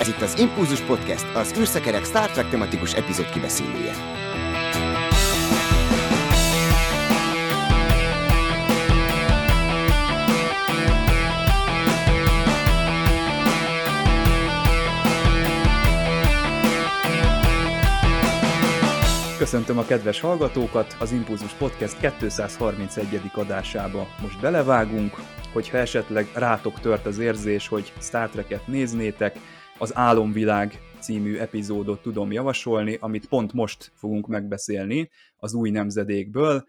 Ez itt az Impulzus Podcast, az űrszekerek Star Trek tematikus epizód kibeszélője. Köszöntöm a kedves hallgatókat, az Impulzus Podcast 231. adásába most belevágunk, hogyha esetleg rátok tört az érzés, hogy Star Trek-et néznétek, az Álomvilág című epizódot tudom javasolni, amit pont most fogunk megbeszélni az új nemzedékből,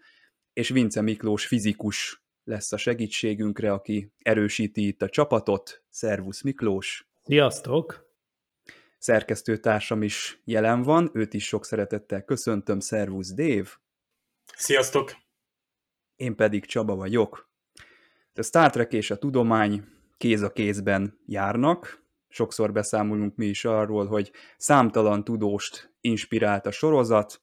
és Vince Miklós fizikus lesz a segítségünkre, aki erősíti itt a csapatot. Szervusz Miklós! Sziasztok! Szerkesztőtársam is jelen van, őt is sok szeretettel köszöntöm, szervusz Dév! Sziasztok! Én pedig Csaba vagyok. A Star Trek és a tudomány kéz a kézben járnak, sokszor beszámolunk mi is arról, hogy számtalan tudóst inspirált a sorozat,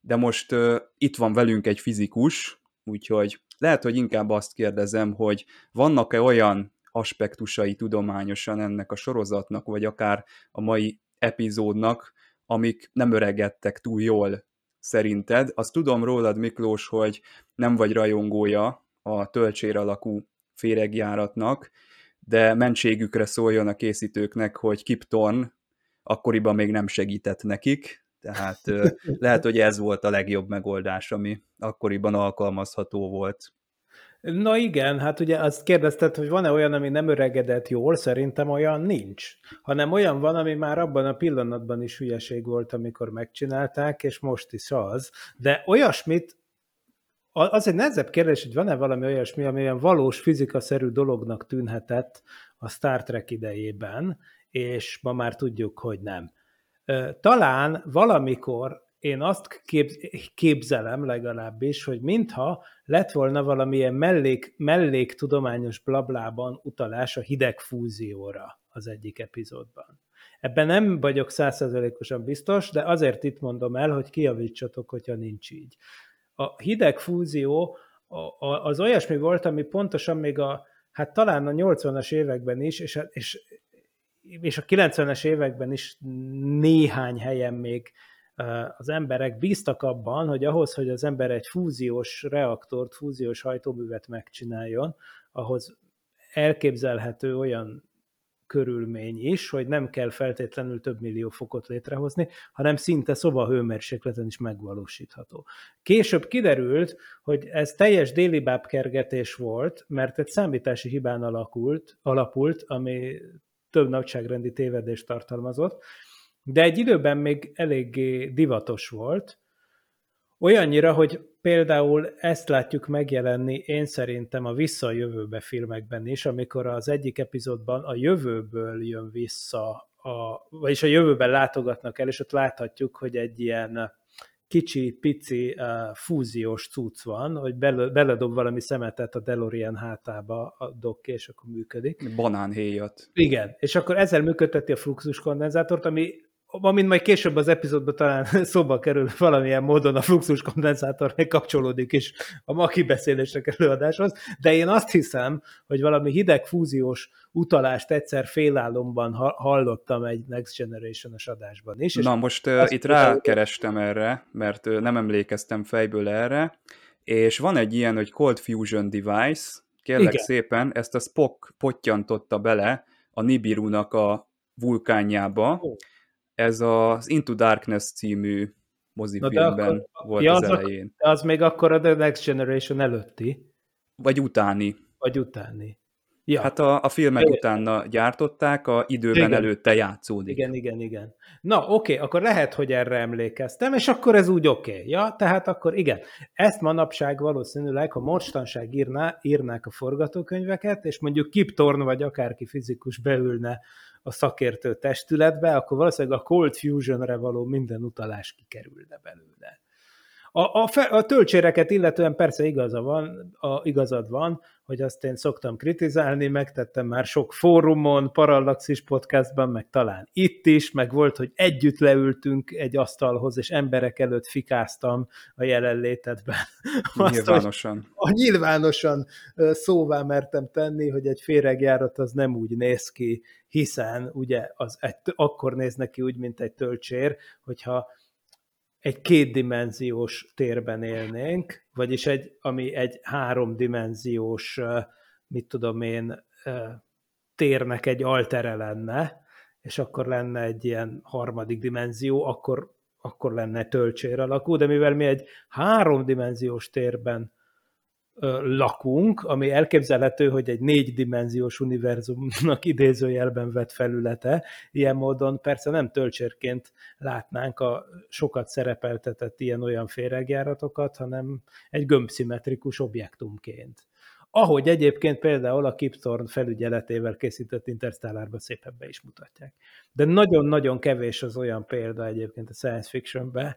de most uh, itt van velünk egy fizikus, úgyhogy lehet, hogy inkább azt kérdezem, hogy vannak-e olyan aspektusai tudományosan ennek a sorozatnak, vagy akár a mai epizódnak, amik nem öregedtek túl jól szerinted. Azt tudom rólad, Miklós, hogy nem vagy rajongója a töltsér alakú féregjáratnak, de mentségükre szóljon a készítőknek, hogy Kip Thorne akkoriban még nem segített nekik, tehát lehet, hogy ez volt a legjobb megoldás, ami akkoriban alkalmazható volt. Na igen, hát ugye azt kérdezted, hogy van-e olyan, ami nem öregedett jól, szerintem olyan nincs, hanem olyan van, ami már abban a pillanatban is hülyeség volt, amikor megcsinálták, és most is az, de olyasmit, az egy nehezebb kérdés, hogy van-e valami olyasmi, ami olyan valós fizikaszerű dolognak tűnhetett a Star Trek idejében, és ma már tudjuk, hogy nem. Talán valamikor én azt képzelem legalábbis, hogy mintha lett volna valamilyen mellék, tudományos blablában utalás a hideg fúzióra az egyik epizódban. Ebben nem vagyok százszerzelékosan biztos, de azért itt mondom el, hogy kiavítsatok, hogyha nincs így. A hideg fúzió az olyasmi volt, ami pontosan még a, hát talán a 80-as években is, és, és, és a 90-es években is néhány helyen még az emberek bíztak abban, hogy ahhoz, hogy az ember egy fúziós reaktort, fúziós hajtóművet megcsináljon, ahhoz elképzelhető olyan körülmény is, hogy nem kell feltétlenül több millió fokot létrehozni, hanem szinte szobahőmérsékleten is megvalósítható. Később kiderült, hogy ez teljes déli bábkergetés volt, mert egy számítási hibán alakult, alapult, ami több nagyságrendi tévedést tartalmazott, de egy időben még eléggé divatos volt, olyannyira, hogy például ezt látjuk megjelenni én szerintem a Vissza a jövőbe filmekben is, amikor az egyik epizódban a jövőből jön vissza, a, vagyis a jövőben látogatnak el, és ott láthatjuk, hogy egy ilyen kicsi, pici uh, fúziós cucc van, hogy bele, beledob valami szemetet a DeLorean hátába a dokki, és akkor működik. Banánhéjat. Igen, és akkor ezzel működteti a fluxuskondenzátort, ami amint majd később az epizódban talán szóba kerül valamilyen módon a fluxus kondenzátor kapcsolódik is a ma kibeszélések előadáshoz, de én azt hiszem, hogy valami hideg fúziós utalást egyszer félállomban hallottam egy Next Generation-os adásban is. Na most uh, itt rákerestem erre, mert uh, nem emlékeztem fejből erre, és van egy ilyen, hogy Cold Fusion Device, kérlek Igen. szépen, ezt a Spock pottyantotta bele a Nibiru-nak a vulkánjába, oh ez az Into Darkness című mozifilmben akkor, volt ja, az, az elején. Az még akkor a The Next Generation előtti. Vagy utáni. Vagy utáni. Ja. Hát a, a filmek igen. utána gyártották, a időben igen. előtte játszódik. Igen, igen, igen. Na, oké, okay, akkor lehet, hogy erre emlékeztem, és akkor ez úgy oké. Okay. Ja, tehát akkor igen. Ezt manapság valószínűleg, ha mostanság írná, írnák a forgatókönyveket, és mondjuk Kip Thorne vagy akárki fizikus beülne a szakértő testületbe, akkor valószínűleg a cold fusionre való minden utalás kikerülne belőle. A, a, fe, a töltséreket illetően persze igaza van, a, igazad van, hogy azt én szoktam kritizálni, megtettem már sok fórumon, Parallaxis podcastban, meg talán itt is, meg volt, hogy együtt leültünk egy asztalhoz, és emberek előtt fikáztam a jelenlétedben. Nyilvánosan. Azt, hogy, a nyilvánosan szóvá mertem tenni, hogy egy féregjárat az nem úgy néz ki, hiszen ugye az egy, akkor néz neki úgy, mint egy töltsér, hogyha egy kétdimenziós térben élnénk, vagyis egy, ami egy háromdimenziós, mit tudom én, térnek egy altere lenne, és akkor lenne egy ilyen harmadik dimenzió, akkor, akkor lenne töltsér alakú, de mivel mi egy háromdimenziós térben lakunk, ami elképzelhető, hogy egy négydimenziós univerzumnak idézőjelben vett felülete, ilyen módon persze nem töltsérként látnánk a sokat szerepeltetett ilyen-olyan féregjáratokat, hanem egy gömbszimmetrikus objektumként. Ahogy egyébként például a Kiptorn felügyeletével készített Interstellárban szépen be is mutatják. De nagyon-nagyon kevés az olyan példa egyébként a science fictionben,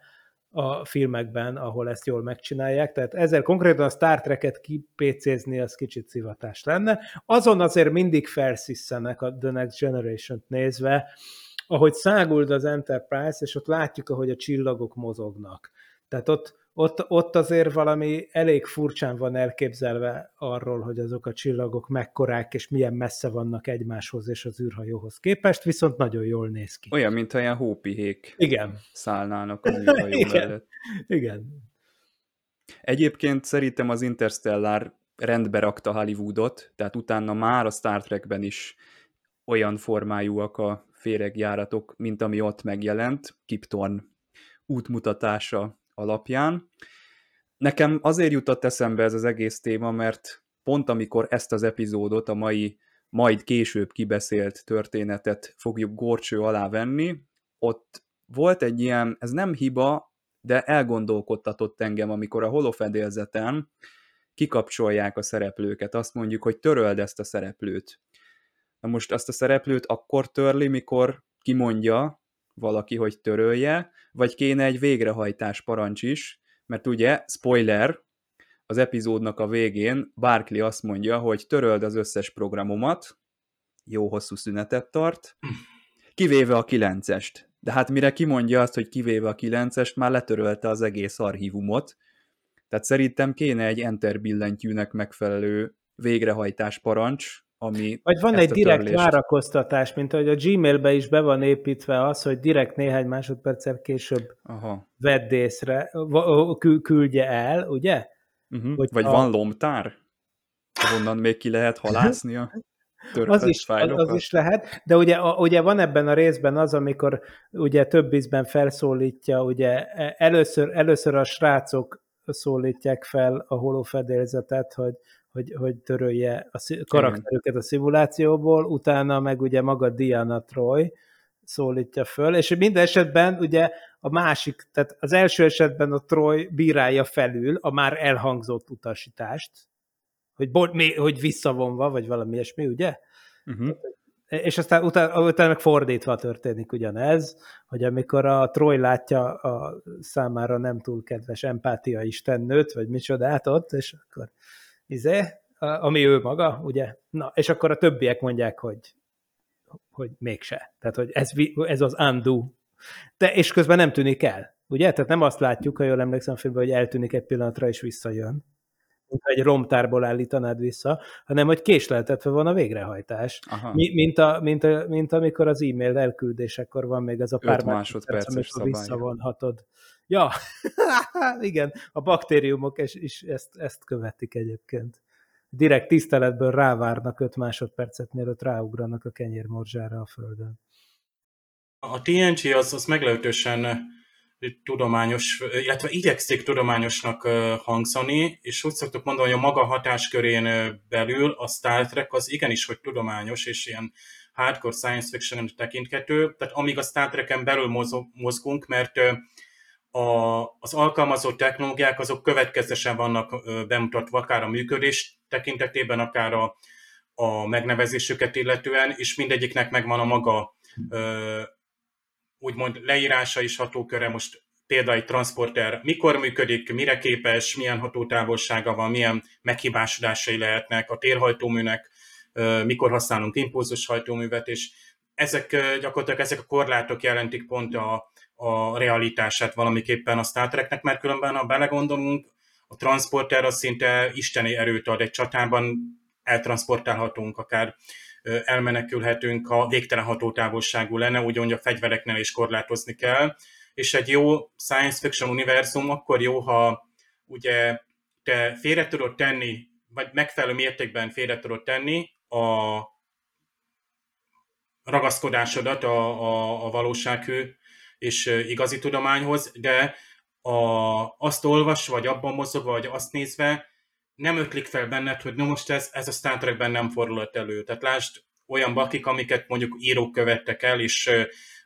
a filmekben, ahol ezt jól megcsinálják, tehát ezzel konkrétan a Star Trek-et kipécézni az kicsit szivatás lenne. Azon azért mindig felszisszenek a The Next Generation-t nézve, ahogy száguld az Enterprise, és ott látjuk, ahogy a csillagok mozognak. Tehát ott ott, ott azért valami elég furcsán van elképzelve arról, hogy azok a csillagok mekkorák, és milyen messze vannak egymáshoz és az űrhajóhoz képest, viszont nagyon jól néz ki. Olyan, mint ilyen hópihék Igen. szállnának az űrhajó Igen. mellett. Igen. Egyébként szerintem az Interstellar rendbe rakta Hollywoodot, tehát utána már a Star Trekben is olyan formájúak a féregjáratok, mint ami ott megjelent, Kip Thorne útmutatása alapján. Nekem azért jutott eszembe ez az egész téma, mert pont amikor ezt az epizódot, a mai, majd később kibeszélt történetet fogjuk gorcső alá venni, ott volt egy ilyen, ez nem hiba, de elgondolkodtatott engem, amikor a holofedélzeten kikapcsolják a szereplőket. Azt mondjuk, hogy töröld ezt a szereplőt. Na most azt a szereplőt akkor törli, mikor kimondja valaki, hogy törölje, vagy kéne egy végrehajtás parancs is, mert ugye, spoiler, az epizódnak a végén Barkley azt mondja, hogy töröld az összes programomat, jó hosszú szünetet tart, kivéve a kilencest. De hát mire kimondja azt, hogy kivéve a kilencest, már letörölte az egész archívumot. Tehát szerintem kéne egy enter billentyűnek megfelelő végrehajtás parancs, ami Vagy van egy direkt törlést- várakoztatás, mint ahogy a Gmailbe is be van építve az, hogy direkt néhány másodperccel később Aha. vedd észre, küldje el, ugye? Uh-huh. Hogy Vagy a- van lomtár, ahonnan még ki lehet halászni a Az is, fájlokat? az is lehet, de ugye, a, ugye van ebben a részben az, amikor ugye több ízben felszólítja, ugye e- először, először a srácok szólítják fel a holófedélzetet, hogy, hogy, hogy törölje a karakterüket a szimulációból, utána meg ugye maga Diana Troy szólítja föl, és minden esetben ugye a másik, tehát az első esetben a Troy bírálja felül a már elhangzott utasítást, hogy, bo- mi- hogy visszavonva, vagy valami ilyesmi, ugye? Uh-huh. És aztán utána, utána meg fordítva történik ugyanez, hogy amikor a Troy látja a számára nem túl kedves empátia istennőt, vagy micsodát ott, és akkor izé, ami ő maga, ugye? Na, és akkor a többiek mondják, hogy, hogy mégse. Tehát, hogy ez, ez az undo. De, és közben nem tűnik el, ugye? Tehát nem azt látjuk, ha jól emlékszem a filmben, hogy eltűnik egy pillanatra, és visszajön mint egy romtárból állítanád vissza, hanem hogy késleltetve van a végrehajtás. Mi, mint, a, mint, a, mint amikor az e-mail elküldésekor van még az a pár Öt másodperces amikor szabály. visszavonhatod. Ja, igen, a baktériumok is, is ezt, ezt követik egyébként. Direkt tiszteletből rávárnak 5 másodpercet, mielőtt ráugranak a kenyérmorzsára a földön. A TNG az, az meglehetősen tudományos, illetve igyekszik tudományosnak ö, hangzani, és úgy szoktuk mondani, hogy a maga hatáskörén belül a Star Trek az igenis, hogy tudományos, és ilyen hardcore science fiction tekinthető, tehát amíg a Star Trek-en belül mozgunk, mert a, az alkalmazott technológiák azok következtesen vannak ö, bemutatva, akár a működés tekintetében, akár a, a megnevezésüket illetően, és mindegyiknek megvan a maga ö, úgymond leírása is hatóköre, most például egy transporter mikor működik, mire képes, milyen hatótávolsága van, milyen meghibásodásai lehetnek a térhajtóműnek, mikor használunk impulzus hajtóművet, és ezek gyakorlatilag ezek a korlátok jelentik pont a, a realitását valamiképpen a Star Treknek, mert különben, ha belegondolunk, a transporter az szinte isteni erőt ad egy csatában, eltransportálhatunk, akár elmenekülhetünk, ha végtelen hatótávolságú lenne, ugyanúgy a fegyvereknél is korlátozni kell, és egy jó science fiction univerzum akkor jó, ha ugye te félre tudod tenni, vagy megfelelő mértékben félre tudod tenni a ragaszkodásodat a, a, a valósághű és igazi tudományhoz, de a, azt olvas, vagy abban mozog, vagy azt nézve, nem ötlik fel benned, hogy no most ez, ez a Star Trekben nem fordulhat elő. Tehát lásd olyan bakik, amiket mondjuk írók követtek el, és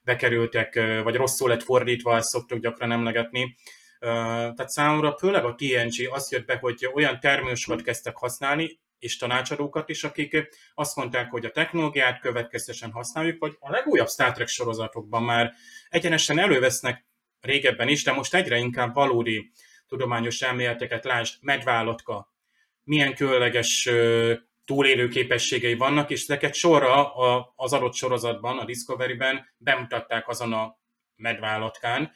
bekerültek, vagy rosszul lett fordítva, ezt szoktuk gyakran emlegetni. Tehát számomra főleg a TNG azt jött be, hogy olyan terminusokat kezdtek használni, és tanácsadókat is, akik azt mondták, hogy a technológiát következtesen használjuk, vagy a legújabb Star Trek sorozatokban már egyenesen elővesznek régebben is, de most egyre inkább valódi tudományos elméleteket, lásd, medvállatka, milyen különleges túlélő képességei vannak, és ezeket sorra az adott sorozatban, a Discovery-ben bemutatták azon a medvállatkán,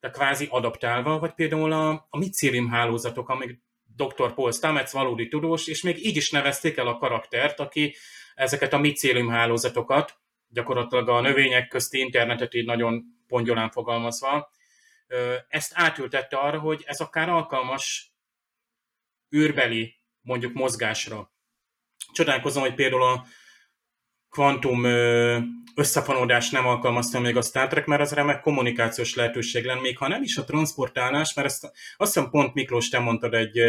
de kvázi adaptálva, vagy például a, a micélium hálózatok, amik dr. Paul Stamets valódi tudós, és még így is nevezték el a karaktert, aki ezeket a micélium hálózatokat, gyakorlatilag a növények közti internetet így nagyon pongyolán fogalmazva, ezt átültette arra, hogy ez akár alkalmas űrbeli mondjuk mozgásra. Csodálkozom, hogy például a kvantum összefonódás nem alkalmazta még a Star Trek, mert az remek kommunikációs lehetőség lenne, még ha nem is a transportálás, mert ezt azt hiszem pont Miklós, te mondtad egy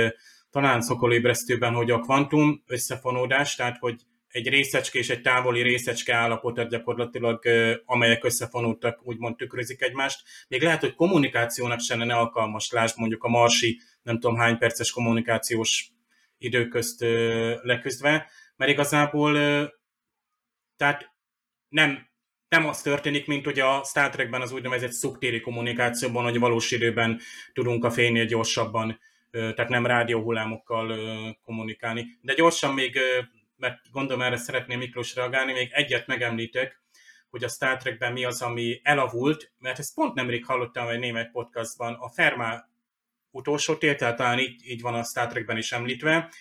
talán szokolébresztőben, hogy a kvantum összefonódás, tehát hogy egy részecske és egy távoli részecske állapotot gyakorlatilag, amelyek összefonódtak, úgymond tükrözik egymást. Még lehet, hogy kommunikációnak sem lenne alkalmas, lásd mondjuk a marsi, nem tudom hány perces kommunikációs időközt leküzdve, mert igazából tehát nem, nem az történik, mint hogy a Star Trekben az úgynevezett szubtéri kommunikációban, hogy valós időben tudunk a fénynél gyorsabban, tehát nem rádióhullámokkal kommunikálni. De gyorsan még, mert gondolom erre szeretném Miklós reagálni, még egyet megemlítek, hogy a Star Trekben mi az, ami elavult, mert ezt pont nemrég hallottam egy német podcastban, a Ferma utolsó tétel, talán így, így van a Star Trekben is említve,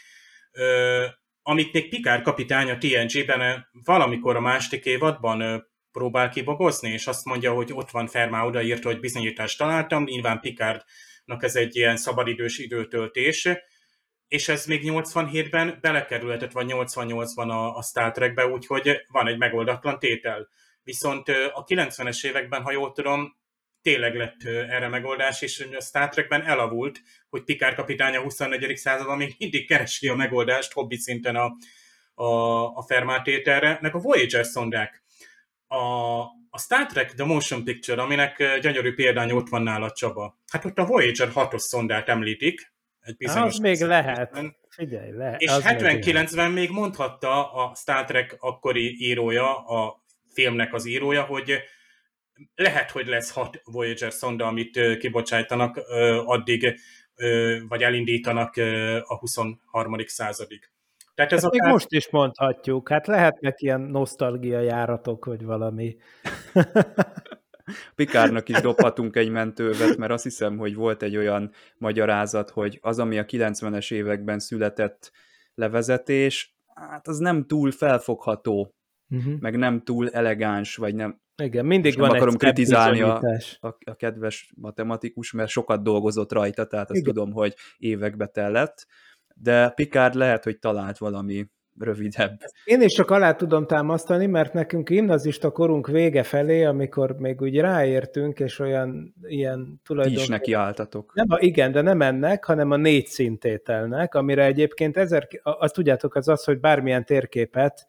amit még Pikár kapitány a TNG-ben valamikor a második évadban próbál kibogozni, és azt mondja, hogy ott van Fermá odaírt, hogy bizonyítást találtam, nyilván Pikárdnak ez egy ilyen szabadidős időtöltés, és ez még 87-ben belekerülhetett, vagy 88-ban a, a Star Trekbe, úgyhogy van egy megoldatlan tétel. Viszont a 90-es években, ha jól tudom, tényleg lett erre megoldás, és a Star Trekben elavult, hogy Picard kapitány a 24. században még mindig keresi a megoldást hobbi szinten a, a, a Fermat meg a Voyager szondák. A, a Star Trek The Motion Picture, aminek gyönyörű példány ott van nála Csaba. Hát ott a Voyager 6-os szondát említik. Egy bizonyos az még lehet. Figyelj, lehet. És 79-ben még mondhatta a Star Trek akkori írója, a filmnek az írója, hogy lehet, hogy lesz hat Voyager szonda, amit kibocsájtanak addig, vagy elindítanak a 23. századig. Tehát ez Ezt akár... még most is mondhatjuk, hát lehetnek ilyen nosztalgia járatok, vagy valami. Pikárnak is dobhatunk egy mentővet, mert azt hiszem, hogy volt egy olyan magyarázat, hogy az, ami a 90-es években született levezetés, hát az nem túl felfogható, uh-huh. meg nem túl elegáns, vagy nem, igen, mindig van nem akarom kritizálni a, a, a kedves matematikus, mert sokat dolgozott rajta, tehát azt Igen. tudom, hogy évekbe tellett, de Picard lehet, hogy talált valami rövidebb. Én is csak alá tudom támasztani, mert nekünk gimnazista korunk vége felé, amikor még úgy ráértünk, és olyan ilyen tulajdonképpen... Ti is neki álltatok. Nem, a, igen, de nem ennek, hanem a négy szintételnek, amire egyébként ezer, azt tudjátok, az az, hogy bármilyen térképet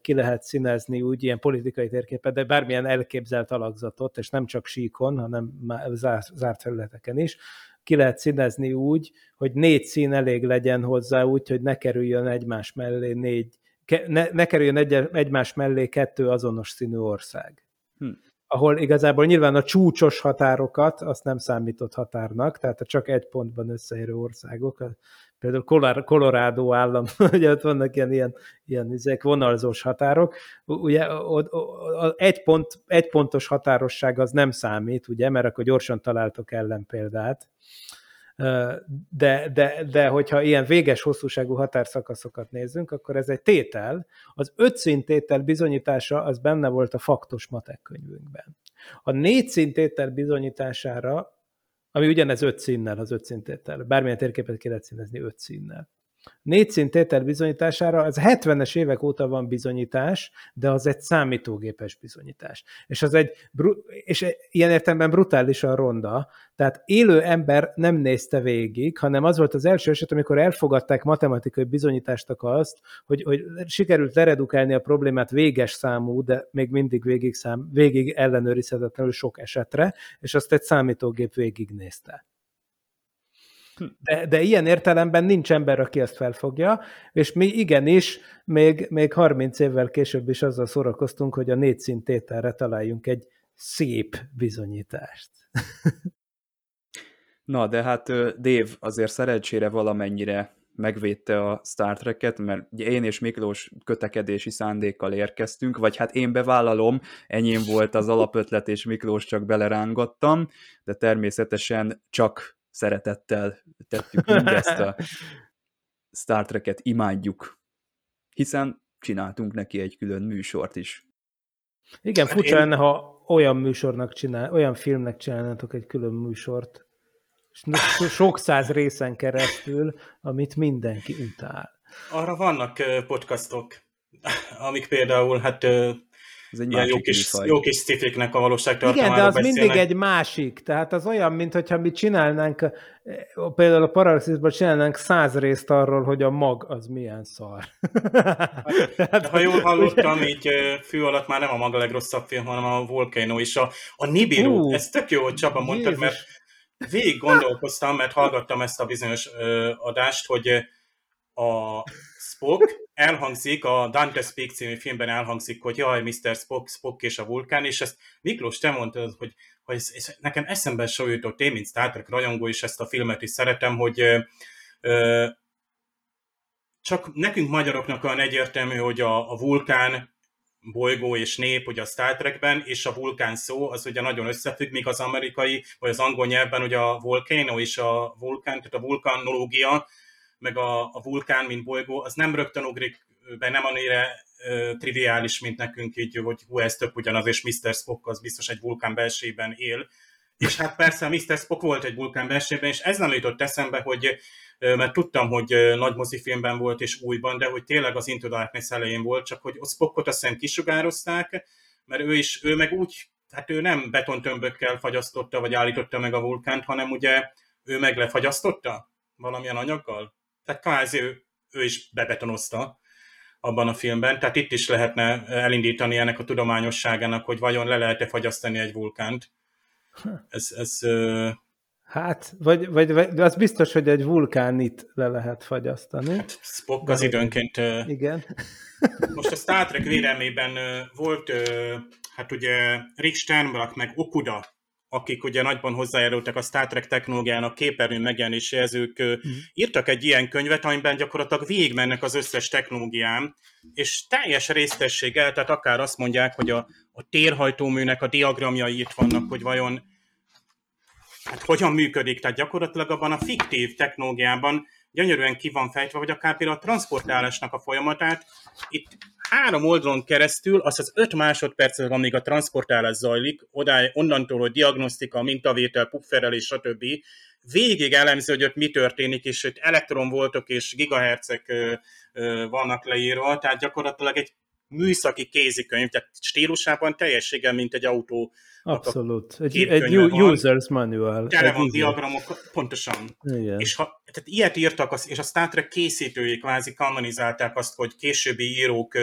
ki lehet színezni úgy ilyen politikai térképet, de bármilyen elképzelt alakzatot, és nem csak síkon, hanem zárt felületeken is, ki lehet színezni úgy, hogy négy szín elég legyen hozzá, úgy, hogy ne kerüljön egymás mellé négy, ne, ne kerüljön egy, egymás mellé kettő azonos színű ország. Hm. ahol igazából nyilván a csúcsos határokat azt nem számított határnak, tehát a csak egy pontban összeérő országok, például Colorado állam, ugye ott vannak ilyen, ilyen, ilyen izék, vonalzós határok, ugye egy, pont, egy pontos határosság az nem számít, ugye, mert akkor gyorsan találtok ellenpéldát, de, de, de hogyha ilyen véges hosszúságú határszakaszokat nézzünk, akkor ez egy tétel. Az öt szintétel bizonyítása az benne volt a faktos matek könyvünkben. A négy szintétel bizonyítására, ami ugyanez öt színnel az öt szintétel, bármilyen térképet ki színezni öt színnel. Négy szintétel bizonyítására, az 70-es évek óta van bizonyítás, de az egy számítógépes bizonyítás. És az egy, és ilyen értelemben brutálisan ronda, tehát élő ember nem nézte végig, hanem az volt az első eset, amikor elfogadták matematikai bizonyítástak azt, hogy, hogy sikerült leredukálni a problémát véges számú, de még mindig végig, szám, végig ellenőrizhetetlenül sok esetre, és azt egy számítógép végignézte. De, de ilyen értelemben nincs ember, aki ezt felfogja, és mi igenis, még, még 30 évvel később is azzal szórakoztunk, hogy a négy szintételre találjunk egy szép bizonyítást. Na, de hát Dave azért szerencsére valamennyire megvédte a Star Trek-et, mert ugye én és Miklós kötekedési szándékkal érkeztünk, vagy hát én bevállalom, enyém volt az alapötlet, és Miklós csak belerángattam, de természetesen csak szeretettel tettük mindezt a Star Trek-et, imádjuk, hiszen csináltunk neki egy külön műsort is. Igen, hát furcsa én... lenne, ha olyan műsornak csinál, olyan filmnek csinálnátok egy külön műsort, sok száz részen keresztül, amit mindenki utál. Arra vannak podcastok, amik például hát ez egy Ilyen jó kis, jó kis szifiknek a valóságtartalmáról Igen, de az beszélnek. mindig egy másik. Tehát az olyan, mintha mi csinálnánk, eh, például a Parallaxisban csinálnánk száz részt arról, hogy a mag az milyen szar. Hát, ha jól hallottam, így fű alatt már nem a mag a legrosszabb film, hanem a Volcano is. A, a Nibiru, uh, ez tök jó, hogy Csaba mondtad, mert végig gondolkoztam, mert hallgattam ezt a bizonyos ö, adást, hogy a Spock elhangzik, a Dante Speak című filmben elhangzik, hogy jaj, Mr. Spock, Spock és a vulkán, és ezt Miklós, te mondtad, hogy, hogy ez, ez nekem eszembe so jutott, én, mint Star Trek rajongó, és ezt a filmet is szeretem, hogy ö, csak nekünk magyaroknak olyan egyértelmű, hogy a, a vulkán bolygó és nép, hogy a Star Trekben, és a vulkán szó, az ugye nagyon összefügg, míg az amerikai, vagy az angol nyelvben ugye a volcano és a vulkán, tehát a vulkanológia, meg a, a vulkán, mint bolygó, az nem rögtön ugrik be, nem annyira uh, triviális, mint nekünk így, hogy hú, ez tök ugyanaz, és Mr. Spock az biztos egy vulkán belsében él. És hát persze a Mr. Spock volt egy vulkán belsében, és ez nem jutott eszembe, hogy mert tudtam, hogy nagy mozifilmben volt és újban, de hogy tényleg az Into Darkness elején volt, csak hogy a Spockot azt hiszem kisugározták, mert ő is, ő meg úgy, hát ő nem betontömbökkel fagyasztotta, vagy állította meg a vulkánt, hanem ugye ő meg lefagyasztotta valamilyen anyaggal tehát kvázi ő, ő is bebetonozta abban a filmben, tehát itt is lehetne elindítani ennek a tudományosságának, hogy vajon le lehet-e fagyasztani egy vulkánt. Ez, ez Hát, vagy, vagy, vagy az biztos, hogy egy vulkánit le lehet fagyasztani. Hát Spock az időnként... Igen. Most a Star Trek védelmében volt, hát ugye Rick Sternbach meg Okuda akik ugye nagyban hozzájárultak a Star Trek technológiának képernyőn megjelenéséhez, ők mm. írtak egy ilyen könyvet, amiben gyakorlatilag végigmennek az összes technológiám, és teljes résztességgel, tehát akár azt mondják, hogy a, a térhajtóműnek a diagramjai itt vannak, hogy vajon hát hogyan működik, tehát gyakorlatilag abban a fiktív technológiában gyönyörűen ki van fejtve, vagy akár például a transportálásnak a folyamatát. Itt három oldalon keresztül, az az öt másodpercig, amíg a transportálás zajlik, odáig, onnantól, hogy diagnosztika, mintavétel, pufferelés, stb. végig elemző, hogy ott mi történik, és itt elektronvoltok és gigahercek vannak leírva, tehát gyakorlatilag egy műszaki kézikönyv, tehát stílusában teljességgel, mint egy autó. Abszolút. Egy, egy user's manual. Tele van diagramok, pontosan. Igen. És ha, tehát ilyet írtak, és a Star Trek készítői kvázi kanonizálták azt, hogy későbbi írók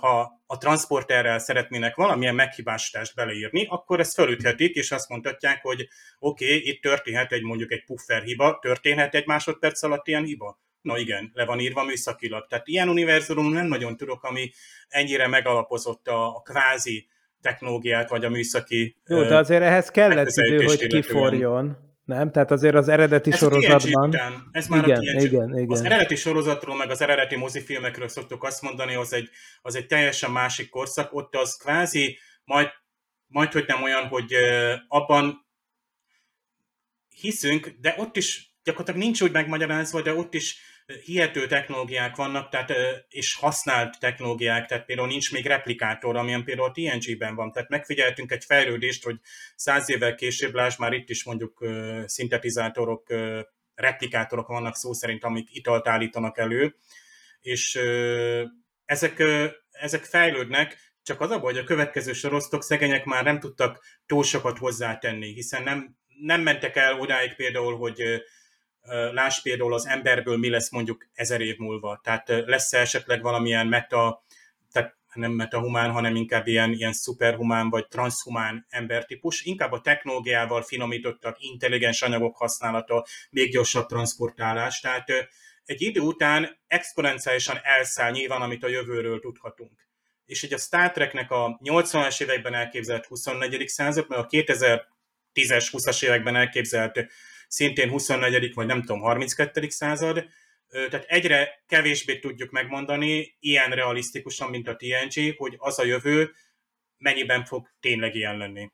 ha a transporterrel szeretnének valamilyen meghibásítást beleírni, akkor ezt felüthetik, és azt mondhatják, hogy oké, okay, itt történhet egy mondjuk egy puffer hiba, történhet egy másodperc alatt ilyen hiba? Na igen, le van írva műszakilag. Tehát ilyen univerzumon nem nagyon tudok, ami ennyire megalapozott a, a kvázi technológiát, vagy a műszaki Jó, de azért ehhez kellett idő, hogy kiforjon. Nem? Tehát azért az eredeti ez sorozatban... Után, ez már igen, a igen, igen. Az eredeti sorozatról, meg az eredeti mozifilmekről szoktuk azt mondani, az egy, az egy teljesen másik korszak. Ott az kvázi majd, majd hogy nem olyan, hogy abban hiszünk, de ott is gyakorlatilag nincs úgy megmagyarázva, de ott is hihető technológiák vannak, tehát, és használt technológiák, tehát például nincs még replikátor, amilyen például a TNG-ben van. Tehát megfigyeltünk egy fejlődést, hogy száz évvel később, láss már itt is mondjuk szintetizátorok, replikátorok vannak szó szerint, amik italt állítanak elő, és ezek, ezek fejlődnek, csak az a baj, hogy a következő sorosztok szegények már nem tudtak túl sokat hozzátenni, hiszen nem, nem mentek el odáig például, hogy Láss például az emberből mi lesz mondjuk ezer év múlva. Tehát lesz -e esetleg valamilyen meta, tehát nem metahumán, hanem inkább ilyen, ilyen szuperhumán vagy transhumán embertípus. Inkább a technológiával finomítottak, intelligens anyagok használata, még gyorsabb transportálás. Tehát egy idő után exponenciálisan elszáll nyilván, amit a jövőről tudhatunk. És így a Star Treknek a 80-as években elképzelt 24. század, meg a 2010-es, 20-as években elképzelt szintén 24. vagy nem tudom, 32. század, tehát egyre kevésbé tudjuk megmondani ilyen realisztikusan, mint a TNG, hogy az a jövő mennyiben fog tényleg ilyen lenni.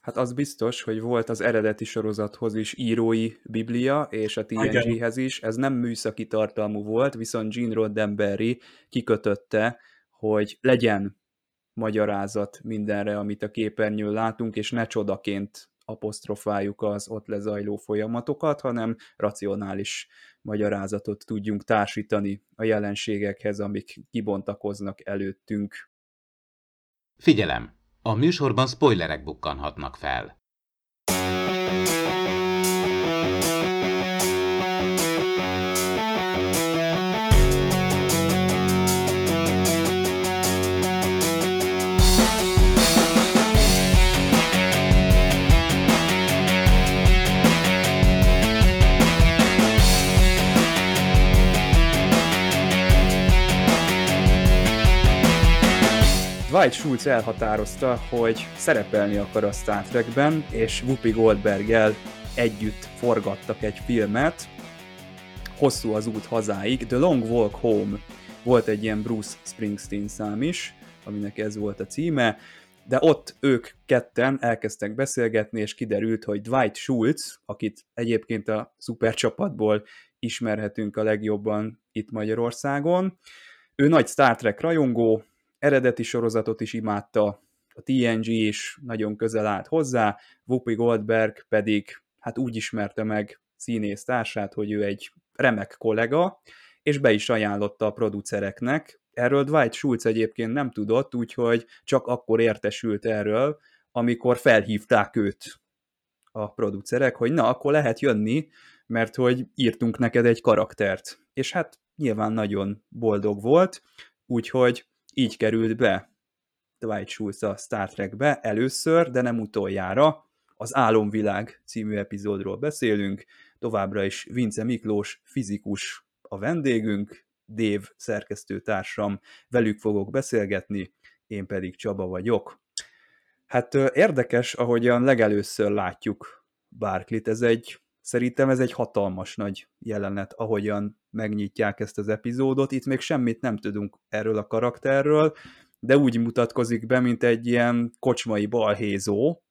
Hát az biztos, hogy volt az eredeti sorozathoz is írói biblia, és a TNG-hez is. Ez nem műszaki tartalmú volt, viszont Gene Roddenberry kikötötte, hogy legyen magyarázat mindenre, amit a képernyőn látunk, és ne csodaként apostrofáljuk az ott lezajló folyamatokat, hanem racionális magyarázatot tudjunk társítani a jelenségekhez, amik kibontakoznak előttünk. Figyelem! A műsorban spoilerek bukkanhatnak fel. Dwight Schultz elhatározta, hogy szerepelni akar a Star Trekben, és Whoopi Goldberggel együtt forgattak egy filmet, hosszú az út hazáig, The Long Walk Home volt egy ilyen Bruce Springsteen szám is, aminek ez volt a címe, de ott ők ketten elkezdtek beszélgetni, és kiderült, hogy Dwight Schultz, akit egyébként a szupercsapatból ismerhetünk a legjobban itt Magyarországon, ő nagy Star Trek rajongó, eredeti sorozatot is imádta, a TNG is nagyon közel állt hozzá, Whoopi Goldberg pedig hát úgy ismerte meg színész társát, hogy ő egy remek kollega, és be is ajánlotta a producereknek. Erről Dwight Schultz egyébként nem tudott, úgyhogy csak akkor értesült erről, amikor felhívták őt a producerek, hogy na, akkor lehet jönni, mert hogy írtunk neked egy karaktert. És hát nyilván nagyon boldog volt, úgyhogy így került be Dwight Schultz a Star Trekbe először, de nem utoljára. Az Álomvilág című epizódról beszélünk, továbbra is Vince Miklós, fizikus a vendégünk, Dév szerkesztőtársam, velük fogok beszélgetni, én pedig Csaba vagyok. Hát érdekes, ahogyan legelőször látjuk Barklit, ez egy, szerintem ez egy hatalmas nagy jelenet, ahogyan megnyitják ezt az epizódot. Itt még semmit nem tudunk erről a karakterről, de úgy mutatkozik be, mint egy ilyen kocsmai balhézó,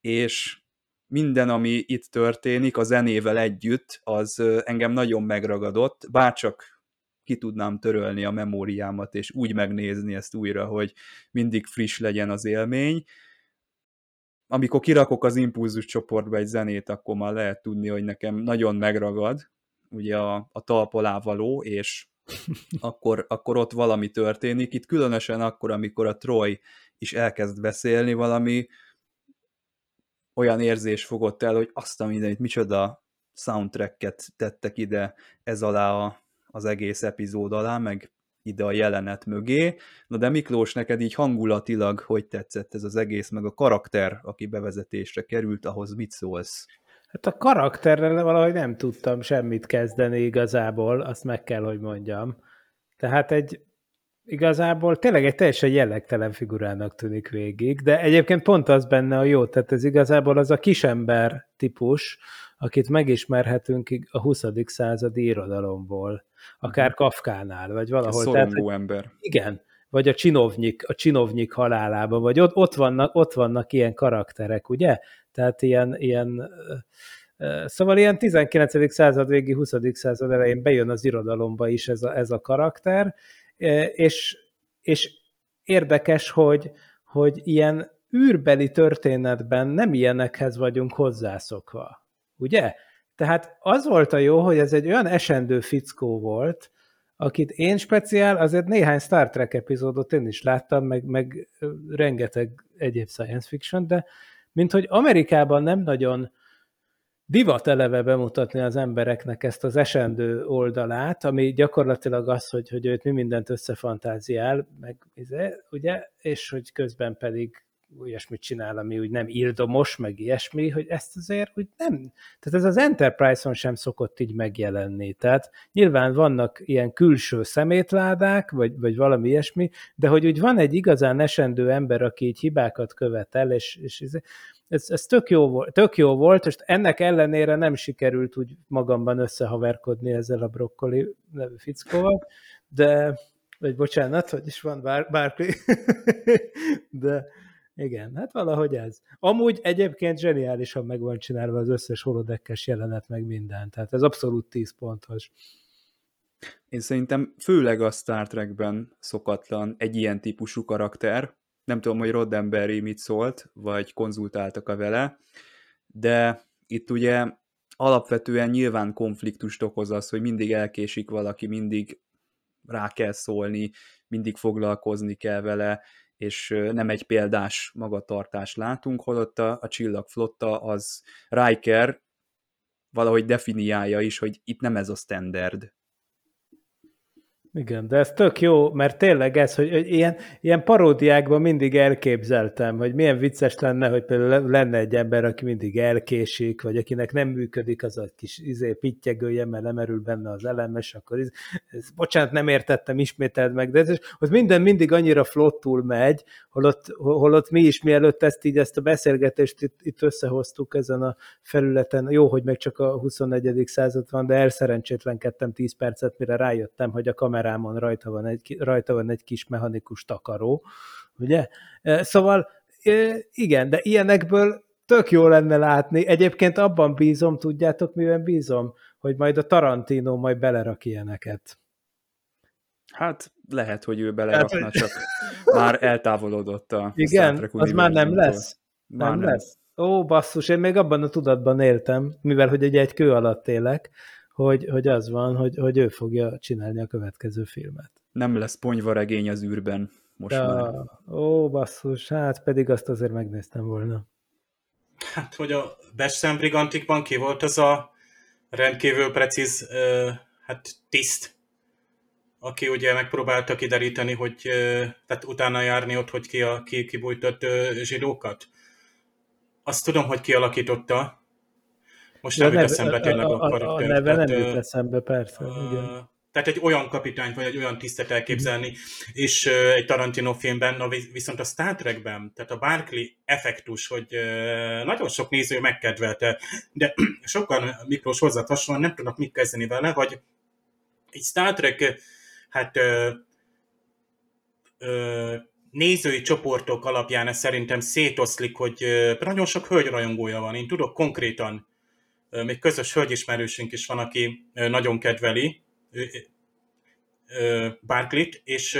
és minden, ami itt történik a zenével együtt, az engem nagyon megragadott, bárcsak ki tudnám törölni a memóriámat, és úgy megnézni ezt újra, hogy mindig friss legyen az élmény. Amikor kirakok az impulzus csoportba egy zenét, akkor már lehet tudni, hogy nekem nagyon megragad, ugye a, a talp alá való, és akkor, akkor ott valami történik. Itt különösen akkor, amikor a Troy is elkezd beszélni, valami olyan érzés fogott el, hogy azt a mindenit, micsoda soundtracket tettek ide ez alá a, az egész epizód alá, meg ide a jelenet mögé. Na de Miklós, neked így hangulatilag hogy tetszett ez az egész, meg a karakter, aki bevezetésre került, ahhoz mit szólsz? Hát a karakterrel valahogy nem tudtam semmit kezdeni igazából, azt meg kell, hogy mondjam. Tehát egy igazából tényleg egy teljesen jellegtelen figurának tűnik végig, de egyébként pont az benne a jó, tehát ez igazából az a kisember típus, akit megismerhetünk a 20. századi irodalomból, akár mhm. Kafkánál, vagy valahol. A tehát, ember. Igen, vagy a csinovnyik, a csinovnyik halálában, vagy ott, ott, vannak, ott vannak ilyen karakterek, ugye? Tehát ilyen, ilyen Szóval ilyen 19. század végi, 20. század elején bejön az irodalomba is ez a, ez a karakter, és, és érdekes, hogy, hogy ilyen űrbeli történetben nem ilyenekhez vagyunk hozzászokva. Ugye? Tehát az volt a jó, hogy ez egy olyan esendő fickó volt, akit én speciál, azért néhány Star Trek epizódot én is láttam, meg, meg rengeteg egyéb science fiction, de mint hogy Amerikában nem nagyon divat eleve bemutatni az embereknek ezt az esendő oldalát, ami gyakorlatilag az, hogy, hogy őt mi mindent összefantáziál, meg izé, ugye, és hogy közben pedig olyasmit csinál, ami úgy nem írdomos, meg ilyesmi, hogy ezt azért úgy nem, tehát ez az Enterprise-on sem szokott így megjelenni. Tehát nyilván vannak ilyen külső szemétládák, vagy, vagy valami ilyesmi, de hogy úgy van egy igazán esendő ember, aki így hibákat követel, és, és ez, ez tök, jó volt, tök jó volt, és ennek ellenére nem sikerült úgy magamban összehaverkodni ezzel a brokkoli nevű fickóval, de, vagy bocsánat, hogy is van bár, bárki, de igen, hát valahogy ez. Amúgy egyébként zseniálisan meg van csinálva az összes holodekkes jelenet, meg minden, tehát ez abszolút 10 pontos. Én szerintem főleg a Star Trekben szokatlan egy ilyen típusú karakter, nem tudom, hogy Roddenberry mit szólt, vagy konzultáltak a vele, de itt ugye alapvetően nyilván konfliktust okoz az, hogy mindig elkésik valaki, mindig rá kell szólni, mindig foglalkozni kell vele, és nem egy példás magatartást látunk, holott a, a csillagflotta az Riker valahogy definiálja is, hogy itt nem ez a standard. Igen, de ez tök jó, mert tényleg ez, hogy, ilyen, ilyen paródiákban mindig elképzeltem, hogy milyen vicces lenne, hogy például lenne egy ember, aki mindig elkésik, vagy akinek nem működik az a kis izé, pittyegője, mert lemerül benne az elem, és akkor ez, ez, bocsánat, nem értettem, ismételd meg, de ez, hogy minden mindig annyira flottul megy, holott, holott mi is mielőtt ezt így, ezt a beszélgetést itt, itt összehoztuk ezen a felületen, jó, hogy meg csak a 21. század van, de elszerencsétlenkedtem 10 percet, mire rájöttem, hogy a kamera kamerámon rajta van egy, rajta van egy kis mechanikus takaró, ugye? Szóval igen, de ilyenekből tök jó lenne látni. Egyébként abban bízom, tudjátok, miben bízom? Hogy majd a Tarantino majd belerak ilyeneket. Hát lehet, hogy ő belerakna, hát, csak már eltávolodott a Igen, az már nem lesz. Már nem, nem lesz. Ó, basszus, én még abban a tudatban éltem, mivel hogy egy, egy kő alatt élek, hogy, hogy az van, hogy, hogy ő fogja csinálni a következő filmet. Nem lesz ponyvaregény az űrben most De, már. Ó, basszus, hát pedig azt azért megnéztem volna. Hát, hogy a Best Brigantikban ki volt az a rendkívül precíz hát tiszt, aki ugye megpróbálta kideríteni, hogy tehát utána járni ott, hogy ki, a, ki kibújtott zsidókat. Azt tudom, hogy kialakította, most nem jut eszembe tényleg a, a karakter. A neve tehát, nem jut eszembe, persze. Uh, igen. Tehát egy olyan kapitányt, vagy egy olyan tisztet elképzelni, mm. és uh, egy Tarantino filmben, na, viszont a Star Trekben, tehát a Barkley effektus, hogy uh, nagyon sok néző megkedvelte, de sokan Miklós hozzá hasonlóan nem tudnak mit kezdeni vele, vagy egy Star Trek, hát uh, uh, nézői csoportok alapján ez szerintem szétoszlik, hogy nagyon sok hölgyrajongója van. Én tudok konkrétan még közös hölgyismerősünk is van, aki nagyon kedveli Barclit, és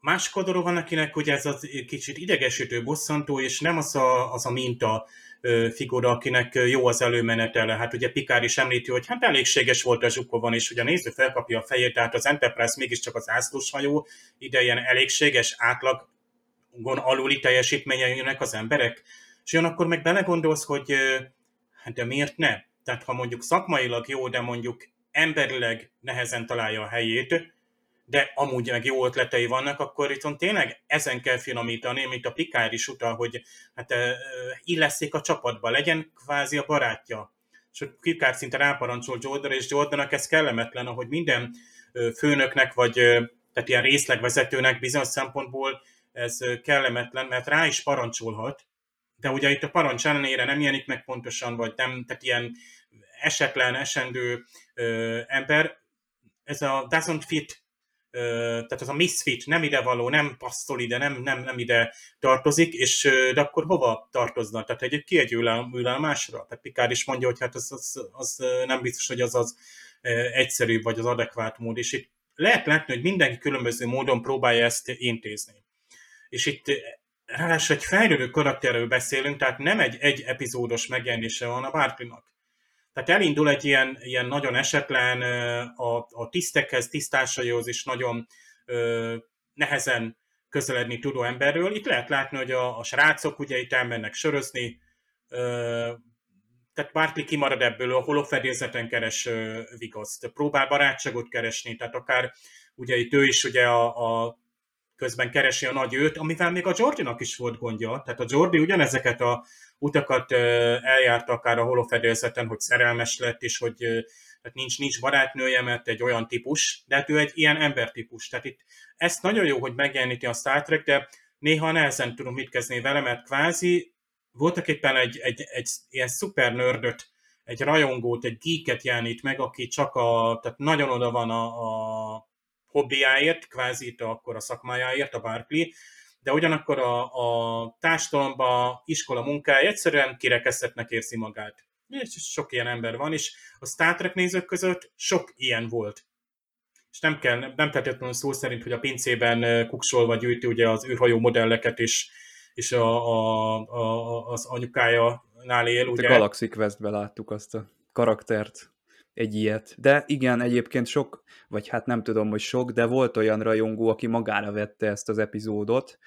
másik oldalról van, akinek ugye ez az kicsit idegesítő, bosszantó, és nem az a, az a minta figura, akinek jó az előmenetele. Hát ugye Pikár is említi, hogy hát elégséges volt a Zsukovon, és ugye a néző felkapja a fejét, tehát az Enterprise mégiscsak az ászlós hajó, ide ilyen elégséges, átlagon aluli teljesítménye jönnek az emberek, és jön akkor meg belegondolsz, hogy Hát de miért ne? Tehát ha mondjuk szakmailag jó, de mondjuk emberileg nehezen találja a helyét, de amúgy meg jó ötletei vannak, akkor itt tényleg ezen kell finomítani, mint a Pikár is utal, hogy hát illeszik a csapatba, legyen kvázi a barátja. És Pikár szinte ráparancsol Jordan, és Jordannak ez kellemetlen, ahogy minden főnöknek, vagy tehát ilyen részlegvezetőnek bizonyos szempontból ez kellemetlen, mert rá is parancsolhat, de ugye itt a parancs ellenére nem jelenik meg pontosan, vagy nem, tehát ilyen esetlen, esendő ö, ember, ez a doesn't fit, ö, tehát az a misfit, nem ide való, nem passzol ide, nem, nem, nem ide tartozik, és ö, de akkor hova tartozna? Tehát egy kiegyül a másra. Tehát Pikár is mondja, hogy hát az, az, az nem biztos, hogy az az egyszerűbb, vagy az adekvát mód, és itt lehet látni, hogy mindenki különböző módon próbálja ezt intézni. És itt ráadásul egy fejlődő karakterről beszélünk, tehát nem egy egy epizódos megjelenése van a Barkley-nak. Tehát elindul egy ilyen, ilyen nagyon esetlen, a, a tisztekhez, tisztásaihoz is nagyon ö, nehezen közeledni tudó emberről. Itt lehet látni, hogy a, a srácok ugye itt elmennek sörözni, ö, tehát Barkley kimarad ebből, a holofedélzeten keres ö, vigaszt, próbál barátságot keresni, tehát akár ugye itt ő is ugye a, a közben keresi a nagy őt, amivel még a Jordinak is volt gondja. Tehát a Jordi ugyanezeket a utakat eljárta akár a holofedélzeten, hogy szerelmes lett, és hogy tehát nincs, nincs barátnője, mert egy olyan típus, de hát ő egy ilyen embertípus. Tehát itt ezt nagyon jó, hogy megjeleníti a Star Trek, de néha nehezen tudom mit kezdeni vele, mert kvázi voltak éppen egy, egy, egy ilyen szuper nördöt, egy rajongót, egy geeket jelenít meg, aki csak a, tehát nagyon oda van a, a hobbiáért, kvázi itt akkor a szakmájáért, a Barkley, de ugyanakkor a, a társadalomba, iskola munkája egyszerűen kirekesztettnek érzi magát. És sok ilyen ember van, és a Star Trek nézők között sok ilyen volt. És nem kell, nem feltétlenül szó szerint, hogy a pincében kuksolva gyűjti ugye az űrhajó modelleket, és, és a, a, a, az anyukája nál él. Ugye. A Galaxy Quest-be láttuk azt a karaktert egy ilyet. De igen, egyébként sok, vagy hát nem tudom, hogy sok, de volt olyan rajongó, aki magára vette ezt az epizódot,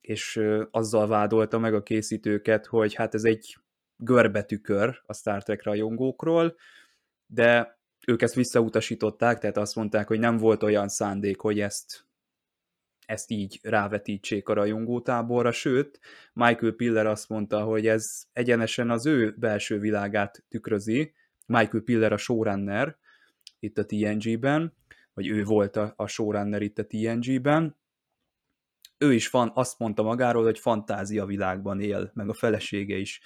és azzal vádolta meg a készítőket, hogy hát ez egy görbetükör a Star Trek rajongókról, de ők ezt visszautasították, tehát azt mondták, hogy nem volt olyan szándék, hogy ezt, ezt így rávetítsék a rajongótáborra, sőt, Michael Piller azt mondta, hogy ez egyenesen az ő belső világát tükrözi, Michael Piller a showrunner itt a TNG-ben, vagy ő volt a, a showrunner itt a TNG-ben, ő is van, azt mondta magáról, hogy fantázia világban él, meg a felesége is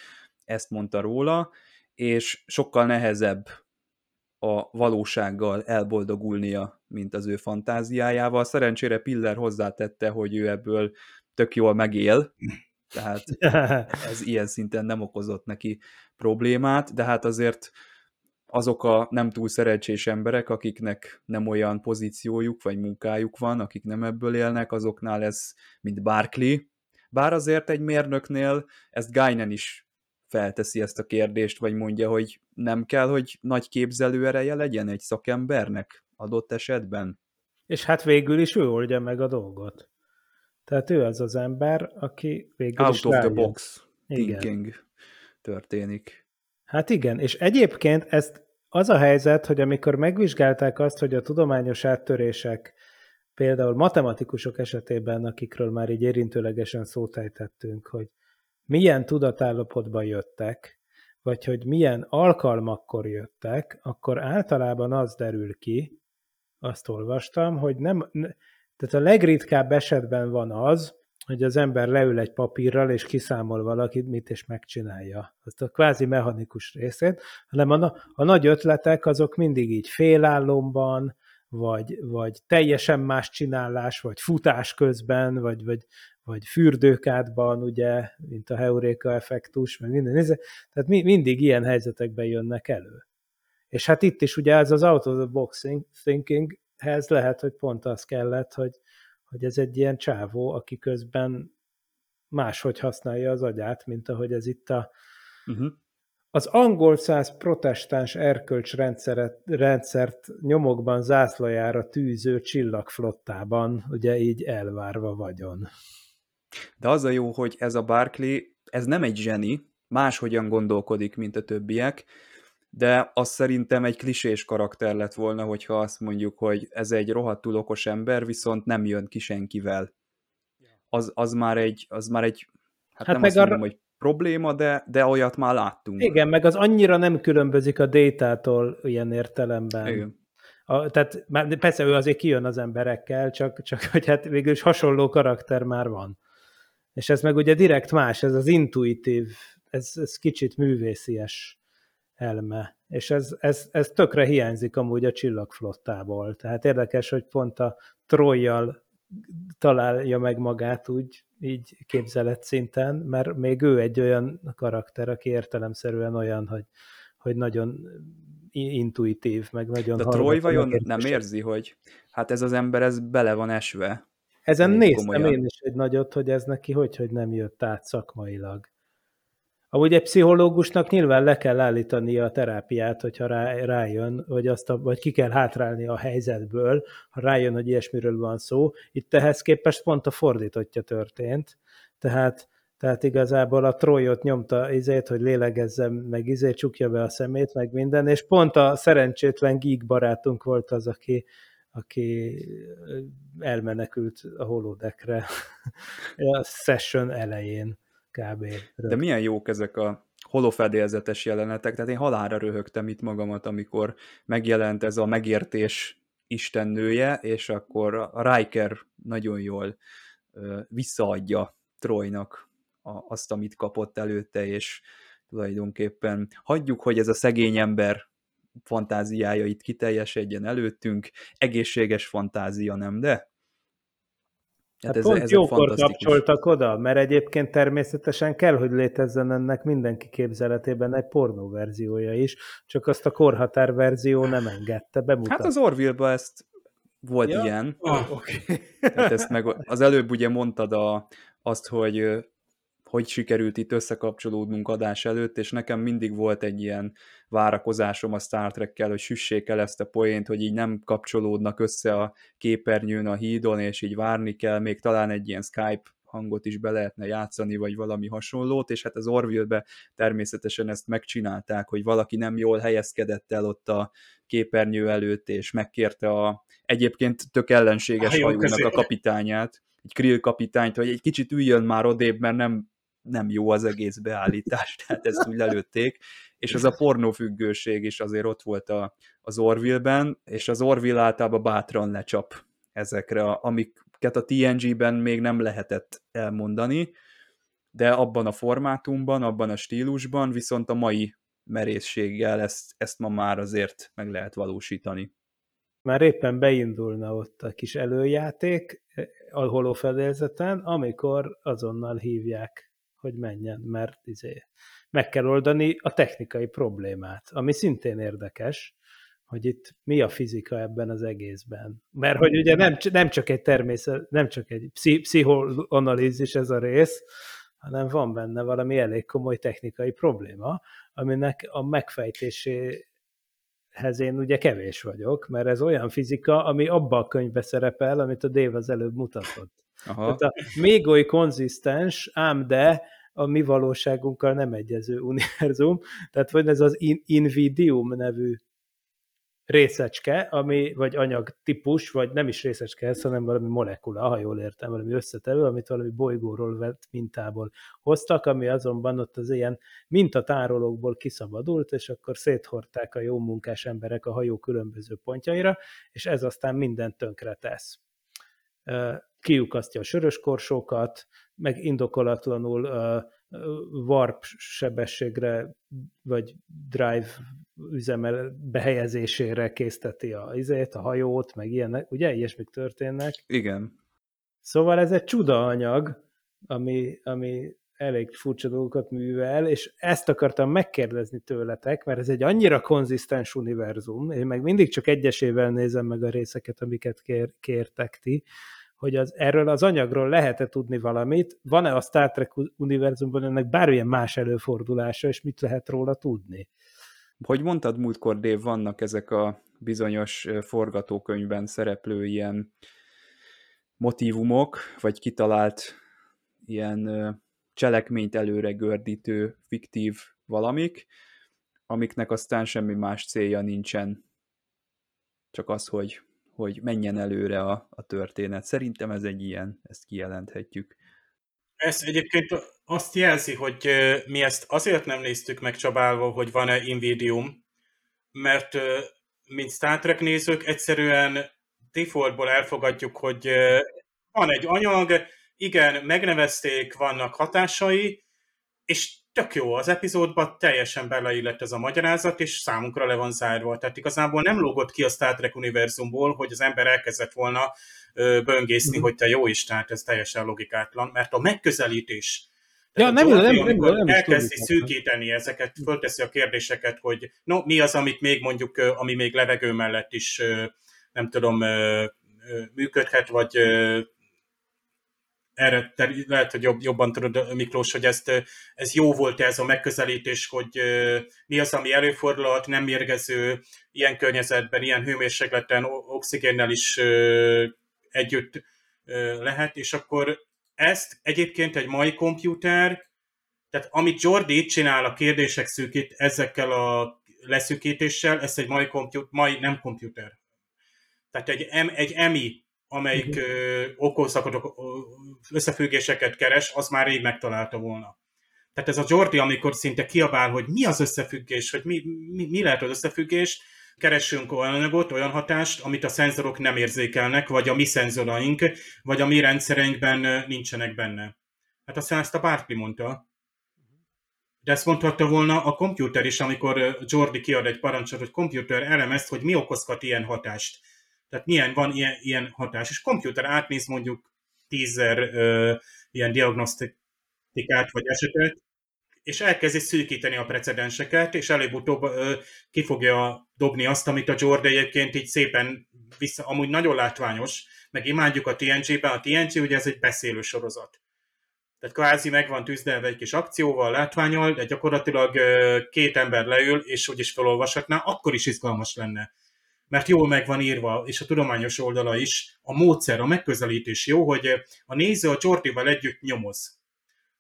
ezt mondta róla, és sokkal nehezebb a valósággal elboldogulnia, mint az ő fantáziájával. Szerencsére Piller hozzátette, hogy ő ebből tök jól megél, tehát ez ilyen szinten nem okozott neki problémát, de hát azért azok a nem túl szerencsés emberek, akiknek nem olyan pozíciójuk vagy munkájuk van, akik nem ebből élnek, azoknál ez, mint Barkley. Bár azért egy mérnöknél ezt Guinan is felteszi ezt a kérdést, vagy mondja, hogy nem kell, hogy nagy képzelőereje legyen egy szakembernek adott esetben. És hát végül is ő oldja meg a dolgot. Tehát ő az az ember, aki végül Out is of rájön. the box Igen. thinking történik. Hát igen, és egyébként ezt az a helyzet, hogy amikor megvizsgálták azt, hogy a tudományos áttörések például matematikusok esetében, akikről már így érintőlegesen szót ejtettünk, hogy milyen tudatállapotban jöttek, vagy hogy milyen alkalmakkor jöttek, akkor általában az derül ki, azt olvastam, hogy nem, ne- tehát a legritkább esetben van az, hogy az ember leül egy papírral, és kiszámol valakit, mit és megcsinálja. Azt a kvázi mechanikus részét, hanem a, a nagy ötletek azok mindig így félállomban, vagy, vagy teljesen más csinálás, vagy futás közben, vagy, vagy, vagy fürdőkádban, ugye, mint a heuréka effektus, meg minden. Tehát mi, mindig ilyen helyzetekben jönnek elő. És hát itt is ugye ez az out of the box thinkinghez lehet, hogy pont az kellett, hogy, hogy ez egy ilyen csávó, aki közben máshogy használja az agyát, mint ahogy ez itt a, Uh-huh. az angol száz protestáns erkölcs rendszeret, rendszert nyomokban zászlajára tűző csillagflottában, ugye így elvárva vagyon. De az a jó, hogy ez a Barkley, ez nem egy zseni, máshogyan gondolkodik, mint a többiek, de az szerintem egy klisés karakter lett volna, hogyha azt mondjuk, hogy ez egy rohadtul okos ember, viszont nem jön ki senkivel. Az, az már egy, az már egy hát, Hát nem meg azt mondom, arra- hogy probléma, de, de olyat már láttunk. Igen, meg az annyira nem különbözik a détától ilyen értelemben. Igen. A, tehát persze ő azért kijön az emberekkel, csak, csak hogy hát végül is hasonló karakter már van. És ez meg ugye direkt más, ez az intuitív, ez, ez kicsit művészies elme. És ez, ez, ez tökre hiányzik amúgy a csillagflottából. Tehát érdekes, hogy pont a Trojjal találja meg magát úgy, így képzelet szinten, mert még ő egy olyan karakter, aki értelemszerűen olyan, hogy, hogy nagyon intuitív, meg nagyon... De Troy vajon nem érzi, hogy hát ez az ember, ez bele van esve? Ezen néztem komolyan. én is egy nagyot, hogy ez neki hogy, hogy nem jött át szakmailag. Amúgy egy pszichológusnak nyilván le kell állítani a terápiát, hogyha rá, rájön, vagy, azt a, vagy ki kell hátrálni a helyzetből, ha rájön, hogy ilyesmiről van szó. Itt ehhez képest pont a fordítottja történt. Tehát, tehát igazából a Trojot nyomta izét, hogy lélegezzem, meg izét, csukja be a szemét, meg minden, és pont a szerencsétlen geek barátunk volt az, aki, aki elmenekült a holodekre a session elején kb. De milyen jók ezek a holofedélzetes jelenetek, tehát én halára röhögtem itt magamat, amikor megjelent ez a megértés istennője, és akkor a Riker nagyon jól visszaadja Trojnak azt, amit kapott előtte, és tulajdonképpen hagyjuk, hogy ez a szegény ember fantáziája itt kiteljesedjen előttünk, egészséges fantázia, nem de? Hát, hát ez, pont ez jókor kapcsoltak oda, mert egyébként természetesen kell, hogy létezzen ennek mindenki képzeletében egy pornó verziója is, csak azt a korhatár verzió nem engedte bemutatni. Hát az Orville-ba ezt volt ja? ilyen. Ah, okay. Tehát ezt meg az előbb ugye mondtad a, azt, hogy hogy sikerült itt összekapcsolódnunk adás előtt, és nekem mindig volt egy ilyen várakozásom a Star Trek-kel, hogy süssék el ezt a poént, hogy így nem kapcsolódnak össze a képernyőn a hídon, és így várni kell, még talán egy ilyen Skype hangot is be lehetne játszani, vagy valami hasonlót, és hát az Orville-be természetesen ezt megcsinálták, hogy valaki nem jól helyezkedett el ott a képernyő előtt, és megkérte a egyébként tök ellenséges hajónak a kapitányát, egy Krill kapitányt, hogy egy kicsit üljön már odébb, mert nem nem jó az egész beállítás, tehát ezt úgy lelőtték, és az a pornófüggőség is azért ott volt a, az Orville-ben, és az Orville általában bátran lecsap ezekre, amiket a TNG-ben még nem lehetett elmondani, de abban a formátumban, abban a stílusban viszont a mai merészséggel ezt, ezt ma már azért meg lehet valósítani. Már éppen beindulna ott a kis előjáték a holófedélzeten, amikor azonnal hívják hogy menjen, mert izé, meg kell oldani a technikai problémát, ami szintén érdekes, hogy itt mi a fizika ebben az egészben. Mert hogy ugye nem, nem csak egy természet, nem csak egy pszichoanalízis ez a rész, hanem van benne valami elég komoly technikai probléma, aminek a megfejtéséhez én ugye kevés vagyok, mert ez olyan fizika, ami abba a könyvbe szerepel, amit a Dave az előbb mutatott. Aha. Tehát a még oly konzisztens, ám de a mi valóságunkkal nem egyező univerzum. Tehát van ez az in- Invidium nevű részecske, ami, vagy anyagtípus, vagy nem is részecske ez, hanem valami molekula, ha jól értem, valami összetevő, amit valami bolygóról vett mintából hoztak, ami azonban ott az ilyen mintatárolókból kiszabadult, és akkor széthordták a jó munkás emberek a hajó különböző pontjaira, és ez aztán mindent tönkre tesz kiukasztja a sörös korsókat, meg indokolatlanul uh, warp sebességre, vagy drive üzemel behelyezésére készteti a izét, a hajót, meg ilyenek, ugye? Ilyesmik történnek. Igen. Szóval ez egy csuda anyag, ami, ami elég furcsa dolgokat művel, és ezt akartam megkérdezni tőletek, mert ez egy annyira konzisztens univerzum, én meg mindig csak egyesével nézem meg a részeket, amiket kér, kértek ti, hogy az, erről az anyagról lehet-e tudni valamit, van-e a Star Trek univerzumban ennek bármilyen más előfordulása, és mit lehet róla tudni? Hogy mondtad múltkor, Dave, vannak ezek a bizonyos forgatókönyvben szereplő ilyen motivumok, vagy kitalált ilyen cselekményt előre gördítő, fiktív valamik, amiknek aztán semmi más célja nincsen, csak az, hogy hogy menjen előre a, a történet. Szerintem ez egy ilyen, ezt kijelenthetjük. Ez egyébként azt jelzi, hogy mi ezt azért nem néztük meg Csabával, hogy van-e Invidium, mert mint Star Trek nézők, egyszerűen defaultból elfogadjuk, hogy van egy anyag, igen, megnevezték, vannak hatásai, és tök jó, az epizódban teljesen beleillett ez a magyarázat, és számunkra le van zárva. Tehát igazából nem lógott ki a Star Trek univerzumból, hogy az ember elkezdett volna böngészni, mm. hogy te jó is, tehát ez teljesen logikátlan, mert a megközelítés, Ja, nem, Jordi, nem, nem, nem, nem elkezdi szűkíteni ezeket, fölteszi a kérdéseket, hogy no, mi az, amit még mondjuk, ami még levegő mellett is nem tudom, működhet, vagy erre te lehet, hogy jobb, jobban tudod, Miklós, hogy ezt, ez jó volt ez a megközelítés, hogy mi az, ami előfordulhat, nem mérgező, ilyen környezetben, ilyen hőmérsékleten, oxigénnel is együtt lehet, és akkor ezt egyébként egy mai komputer, tehát amit Jordi csinál a kérdések szűkít ezekkel a leszűkítéssel, ez egy mai, komput, mai nem komputer. Tehát egy, egy EMI amelyik uh-huh. okozható összefüggéseket keres, az már rég megtalálta volna. Tehát ez a Jordi, amikor szinte kiabál, hogy mi az összefüggés, hogy mi, mi, mi lehet az összefüggés, keresünk olyan anyagot, olyan hatást, amit a szenzorok nem érzékelnek, vagy a mi szenzoraink, vagy a mi rendszereinkben nincsenek benne. Hát aztán ezt a Barkley mondta. De ezt mondhatta volna a komputer is, amikor Jordi kiad egy parancsot, hogy komputer elemezt, hogy mi okozhat ilyen hatást. Tehát milyen van ilyen, ilyen hatás. És komputer átnéz mondjuk tízzer ö, ilyen diagnosztikát vagy esetet, és elkezdi szűkíteni a precedenseket, és előbb-utóbb ö, ki fogja dobni azt, amit a Jordan egyébként így szépen vissza, amúgy nagyon látványos, meg imádjuk a TNG-ben, a TNG ugye ez egy beszélő sorozat. Tehát kvázi meg van tűzdelve egy kis akcióval, látványol, de gyakorlatilag két ember leül, és úgyis felolvashatná, akkor is izgalmas lenne mert jól meg van írva, és a tudományos oldala is, a módszer, a megközelítés jó, hogy a néző a Jordival együtt nyomoz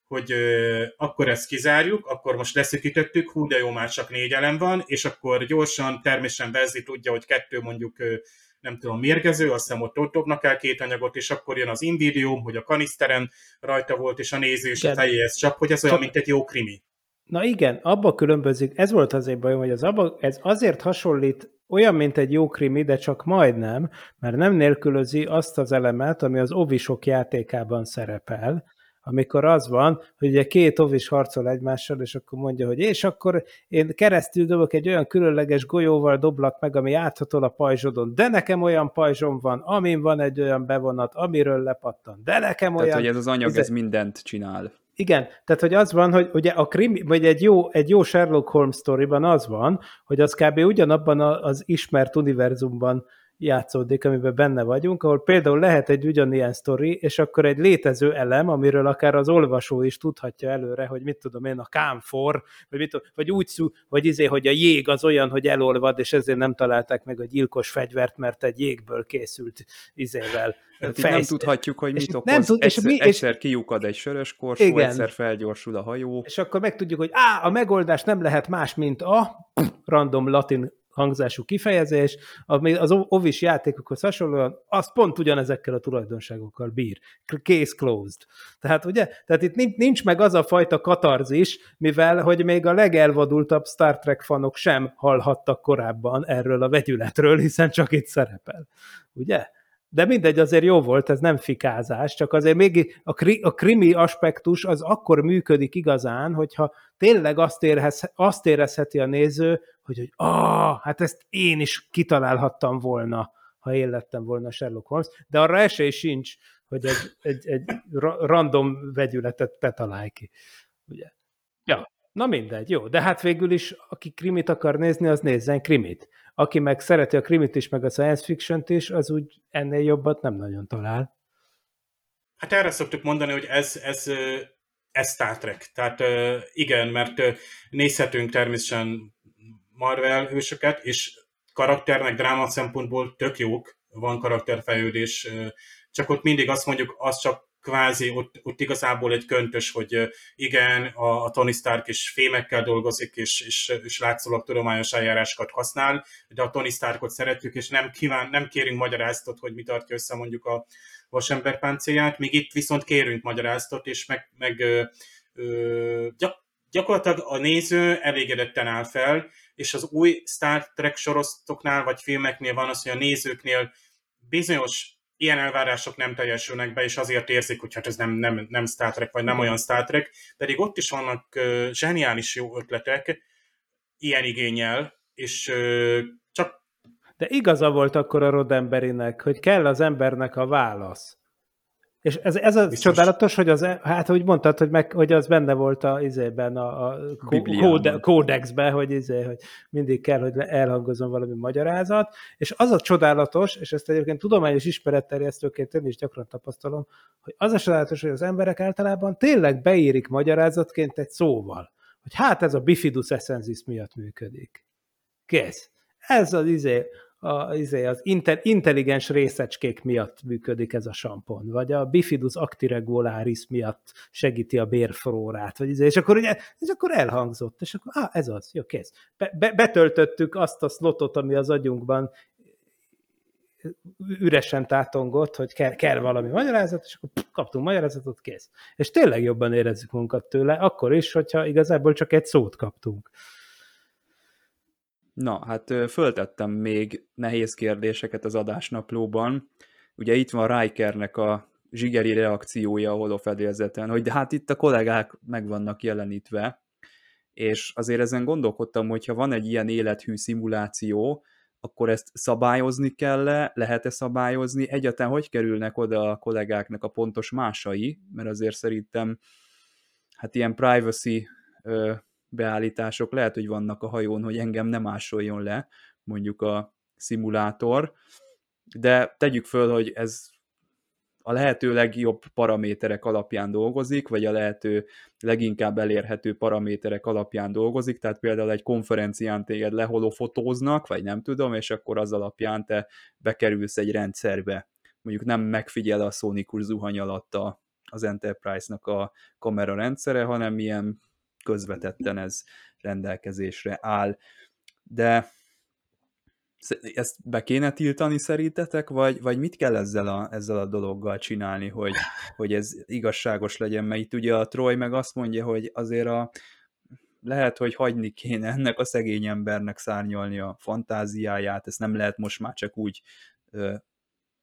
hogy ö, akkor ezt kizárjuk, akkor most leszűkítettük, hú, de jó, már csak négy elem van, és akkor gyorsan, természetesen Vezzi tudja, hogy kettő mondjuk ö, nem tudom, mérgező, azt hiszem ott, ott dobnak el két anyagot, és akkor jön az invidium, hogy a kaniszteren rajta volt, és a néző is a fejéhez csak, hogy ez olyan, mint egy jó krimi. Na igen, abba különbözik, ez volt azért bajom, hogy az abba, ez azért hasonlít olyan, mint egy jó krimi, de csak majdnem, mert nem nélkülözi azt az elemet, ami az ovisok játékában szerepel, amikor az van, hogy ugye két ovis harcol egymással, és akkor mondja, hogy és akkor én keresztül dobok egy olyan különleges golyóval doblak meg, ami áthatol a pajzsodon, de nekem olyan pajzsom van, amin van egy olyan bevonat, amiről lepattan, de nekem olyan... Tehát, hogy ez az anyag, ez, ez mindent csinál. Igen, tehát hogy az van, hogy ugye a krimi, vagy egy jó, egy jó Sherlock Holmes sztoriban az van, hogy az kb. ugyanabban az ismert univerzumban játszódik, amiben benne vagyunk, ahol például lehet egy ugyanilyen sztori, és akkor egy létező elem, amiről akár az olvasó is tudhatja előre, hogy mit tudom én, a kámfor, vagy, mit tudom, vagy úgy szú, vagy izé, hogy a jég az olyan, hogy elolvad, és ezért nem találták meg a gyilkos fegyvert, mert egy jégből készült izével. Hát nem tudhatjuk, hogy mit okoz. Nem tud, és egyszer, mi, és... egyszer kiukad egy sörös korsó, igen. egyszer felgyorsul a hajó. És akkor megtudjuk, hogy á, a megoldás nem lehet más, mint a random latin hangzású kifejezés, ami az ovis játékokhoz hasonlóan, az pont ugyanezekkel a tulajdonságokkal bír. Case closed. Tehát ugye, tehát itt nincs meg az a fajta katarzis, mivel, hogy még a legelvadultabb Star Trek fanok sem hallhattak korábban erről a vegyületről, hiszen csak itt szerepel. Ugye? De mindegy, azért jó volt, ez nem fikázás, csak azért még a, kri, a krimi aspektus az akkor működik igazán, hogyha tényleg azt, érhez, azt érezheti a néző, hogy, hogy ah, hát ezt én is kitalálhattam volna, ha én lettem volna Sherlock Holmes, de arra esély sincs, hogy egy, egy, egy random vegyületet te találj ki. Ugye? Ja, na mindegy, jó. De hát végül is, aki krimit akar nézni, az nézzen krimit. Aki meg szereti a krimit is, meg a science fiction is, az úgy ennél jobbat nem nagyon talál. Hát erre szoktuk mondani, hogy ez, ez, ez Star Trek. Tehát igen, mert nézhetünk természetesen Marvel hősöket, és karakternek, dráma szempontból tök jók, van karakterfejlődés, csak ott mindig azt mondjuk, az csak kvázi ott, ott igazából egy köntös, hogy igen, a, a Tony Stark is fémekkel dolgozik, és, és, és látszólag tudományos eljárásokat használ, de a Tony Starkot szeretjük, és nem, kíván, nem kérünk magyaráztot, hogy mi tartja össze mondjuk a vasember páncélját, míg itt viszont kérünk magyaráztot, és meg, meg ö, ö, gyakorlatilag a néző elégedetten áll fel, és az új Star Trek sorozatoknál vagy filmeknél van az, hogy a nézőknél bizonyos ilyen elvárások nem teljesülnek be, és azért érzik, hogy hát ez nem, nem, nem Star Trek, vagy nem olyan Star Trek, pedig ott is vannak zseniális jó ötletek, ilyen igényel, és csak... De igaza volt akkor a Rodemberinek, hogy kell az embernek a válasz. És ez, ez a Biztos. csodálatos, hogy az, hát hogy mondtad, hogy, meg, hogy az benne volt a, izében, a, a kóde, kódexben, hogy, izé, hogy mindig kell, hogy elhangozom valami magyarázat, és az a csodálatos, és ezt egyébként tudományos ismeretterjesztőként én is gyakran tapasztalom, hogy az a csodálatos, hogy az emberek általában tényleg beírik magyarázatként egy szóval, hogy hát ez a bifidus essensis miatt működik. Kész. Ez az izé, a, izé, az inter, intelligens részecskék miatt működik ez a sampon, vagy a bifidus actiregularis miatt segíti a bérflórát, vagy izé, és akkor ugye, és akkor elhangzott, és akkor, ah, ez az, jó, kész. Be, be, betöltöttük azt a slotot, ami az agyunkban üresen tátongott, hogy kell, kell valami magyarázat, és akkor kaptunk magyarázatot, kész. És tényleg jobban érezzük munkat tőle, akkor is, hogyha igazából csak egy szót kaptunk. Na, hát föltettem még nehéz kérdéseket az adásnaplóban. Ugye itt van Rikernek a zsigeri reakciója a holofedélzeten, hogy de hát itt a kollégák meg vannak jelenítve, és azért ezen gondolkodtam, hogyha van egy ilyen élethű szimuláció, akkor ezt szabályozni kell -e, lehet-e szabályozni, egyáltalán hogy kerülnek oda a kollégáknak a pontos másai, mert azért szerintem hát ilyen privacy beállítások lehet, hogy vannak a hajón, hogy engem nem másoljon le, mondjuk a szimulátor, de tegyük föl, hogy ez a lehető legjobb paraméterek alapján dolgozik, vagy a lehető leginkább elérhető paraméterek alapján dolgozik, tehát például egy konferencián téged leholofotóznak, vagy nem tudom, és akkor az alapján te bekerülsz egy rendszerbe. Mondjuk nem megfigyel a szónikus zuhany alatt a, az Enterprise-nak a kamera rendszere, hanem ilyen közvetetten ez rendelkezésre áll. De ezt be kéne tiltani szerintetek, vagy, vagy mit kell ezzel a, ezzel a dologgal csinálni, hogy, hogy ez igazságos legyen? Mert itt ugye a Troy meg azt mondja, hogy azért a, lehet, hogy hagyni kéne ennek a szegény embernek szárnyalni a fantáziáját, ezt nem lehet most már csak úgy ö,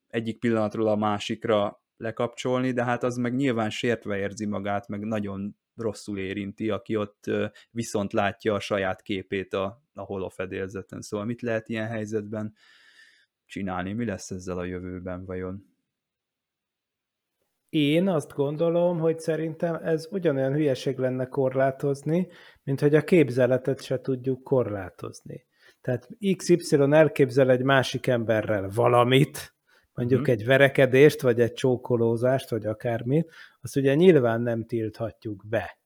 egyik pillanatról a másikra lekapcsolni, de hát az meg nyilván sértve érzi magát, meg nagyon rosszul érinti, aki ott viszont látja a saját képét a, a holofedélzeten. Szóval mit lehet ilyen helyzetben csinálni? Mi lesz ezzel a jövőben vajon? Én azt gondolom, hogy szerintem ez ugyanolyan hülyeség lenne korlátozni, mint hogy a képzeletet se tudjuk korlátozni. Tehát XY elképzel egy másik emberrel valamit, mondjuk hmm. egy verekedést, vagy egy csókolózást, vagy akármit, azt ugye nyilván nem tilthatjuk be.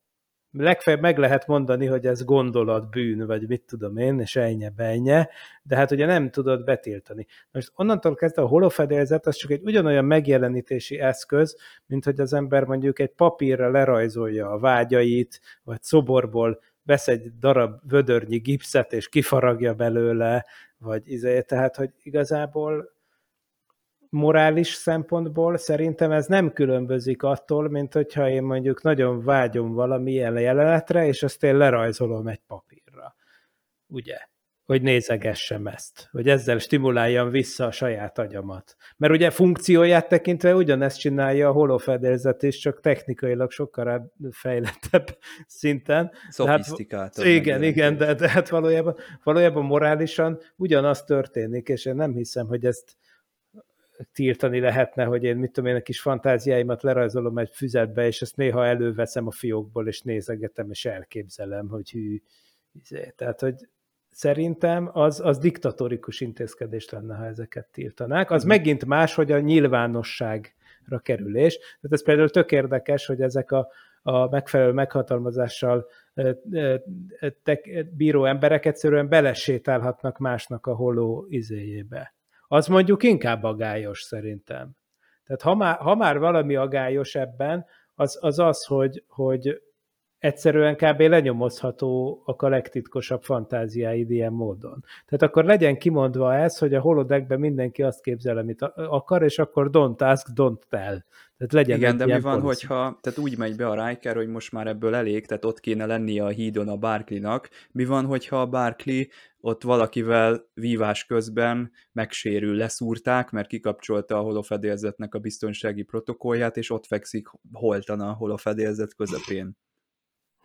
Legfeljebb meg lehet mondani, hogy ez gondolatbűn, vagy mit tudom én, és ennyi benye, de hát ugye nem tudod betiltani. Most onnantól kezdve a holofedélzet az csak egy ugyanolyan megjelenítési eszköz, mint hogy az ember mondjuk egy papírra lerajzolja a vágyait, vagy szoborból vesz egy darab vödörnyi gipszet, és kifaragja belőle, vagy izé, tehát, hogy igazából morális szempontból szerintem ez nem különbözik attól, mint hogyha én mondjuk nagyon vágyom valamilyen jelenetre, és azt én lerajzolom egy papírra. Ugye? Hogy nézegessem ezt, hogy ezzel stimuláljam vissza a saját agyamat. Mert ugye funkcióját tekintve ugyanezt csinálja a holofedélzet is, csak technikailag sokkal fejlettebb szinten. Szofisztikáltabb. Hát, igen, igen, de, de hát valójában, valójában morálisan ugyanaz történik, és én nem hiszem, hogy ezt tiltani lehetne, hogy én mit tudom én, a kis fantáziáimat lerajzolom egy füzetbe, és ezt néha előveszem a fiókból, és nézegetem, és elképzelem, hogy hű, izé. tehát, hogy szerintem az, az diktatórikus intézkedés lenne, ha ezeket tiltanák. Az mm. megint más, hogy a nyilvánosságra kerülés. Tehát ez például tök érdekes, hogy ezek a, a megfelelő meghatalmazással te, bíró emberek egyszerűen belesétálhatnak másnak a holó izéjébe az mondjuk inkább agályos szerintem. Tehát ha már, ha már valami agályos ebben, az az, az hogy, hogy egyszerűen kb. lenyomozható a legtitkosabb fantáziáid ilyen módon. Tehát akkor legyen kimondva ez, hogy a holodeckben mindenki azt képzel, amit akar, és akkor don't ask, don't tell. Tehát legyen Igen, de mi van, policy. hogyha tehát úgy megy be a Riker, hogy most már ebből elég, tehát ott kéne lennie a hídon a Barkley-nak. Mi van, hogyha a Barkley ott valakivel vívás közben megsérül, leszúrták, mert kikapcsolta a holofedélzetnek a biztonsági protokollját, és ott fekszik holtan a holofedélzet közepén.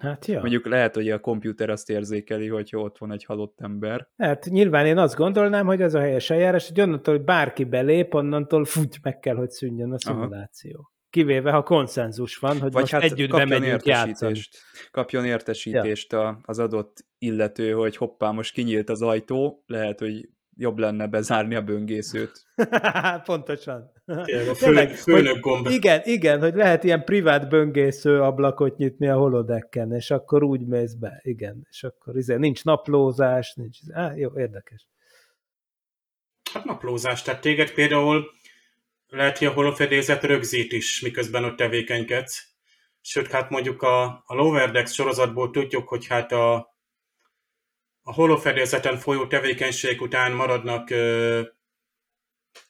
Hát ja. Mondjuk lehet, hogy a komputer azt érzékeli, hogyha ott van egy halott ember. Hát nyilván én azt gondolnám, hogy ez a helyes eljárás, hogy onnantól, hogy bárki belép, onnantól fut meg kell, hogy szűnjön a szimuláció. Aha. Kivéve, ha konszenzus van, hogy Vagy most hát együtt bemegyünk játszani. Kapjon értesítést ja. az adott illető, hogy hoppá, most kinyílt az ajtó, lehet, hogy jobb lenne bezárni a böngészőt. Pontosan. Tényleg a fő, főnök gomb. Igen, igen, hogy lehet ilyen privát böngésző ablakot nyitni a holodecken, és akkor úgy mész be, igen, és akkor izé, nincs naplózás, nincs, á, jó, érdekes. Hát naplózás, tehát téged például lehet, hogy a holofedézet rögzít is, miközben ott tevékenykedsz. Sőt, hát mondjuk a, a Lower Decks sorozatból tudjuk, hogy hát a, a holofedélzeten folyó tevékenység után maradnak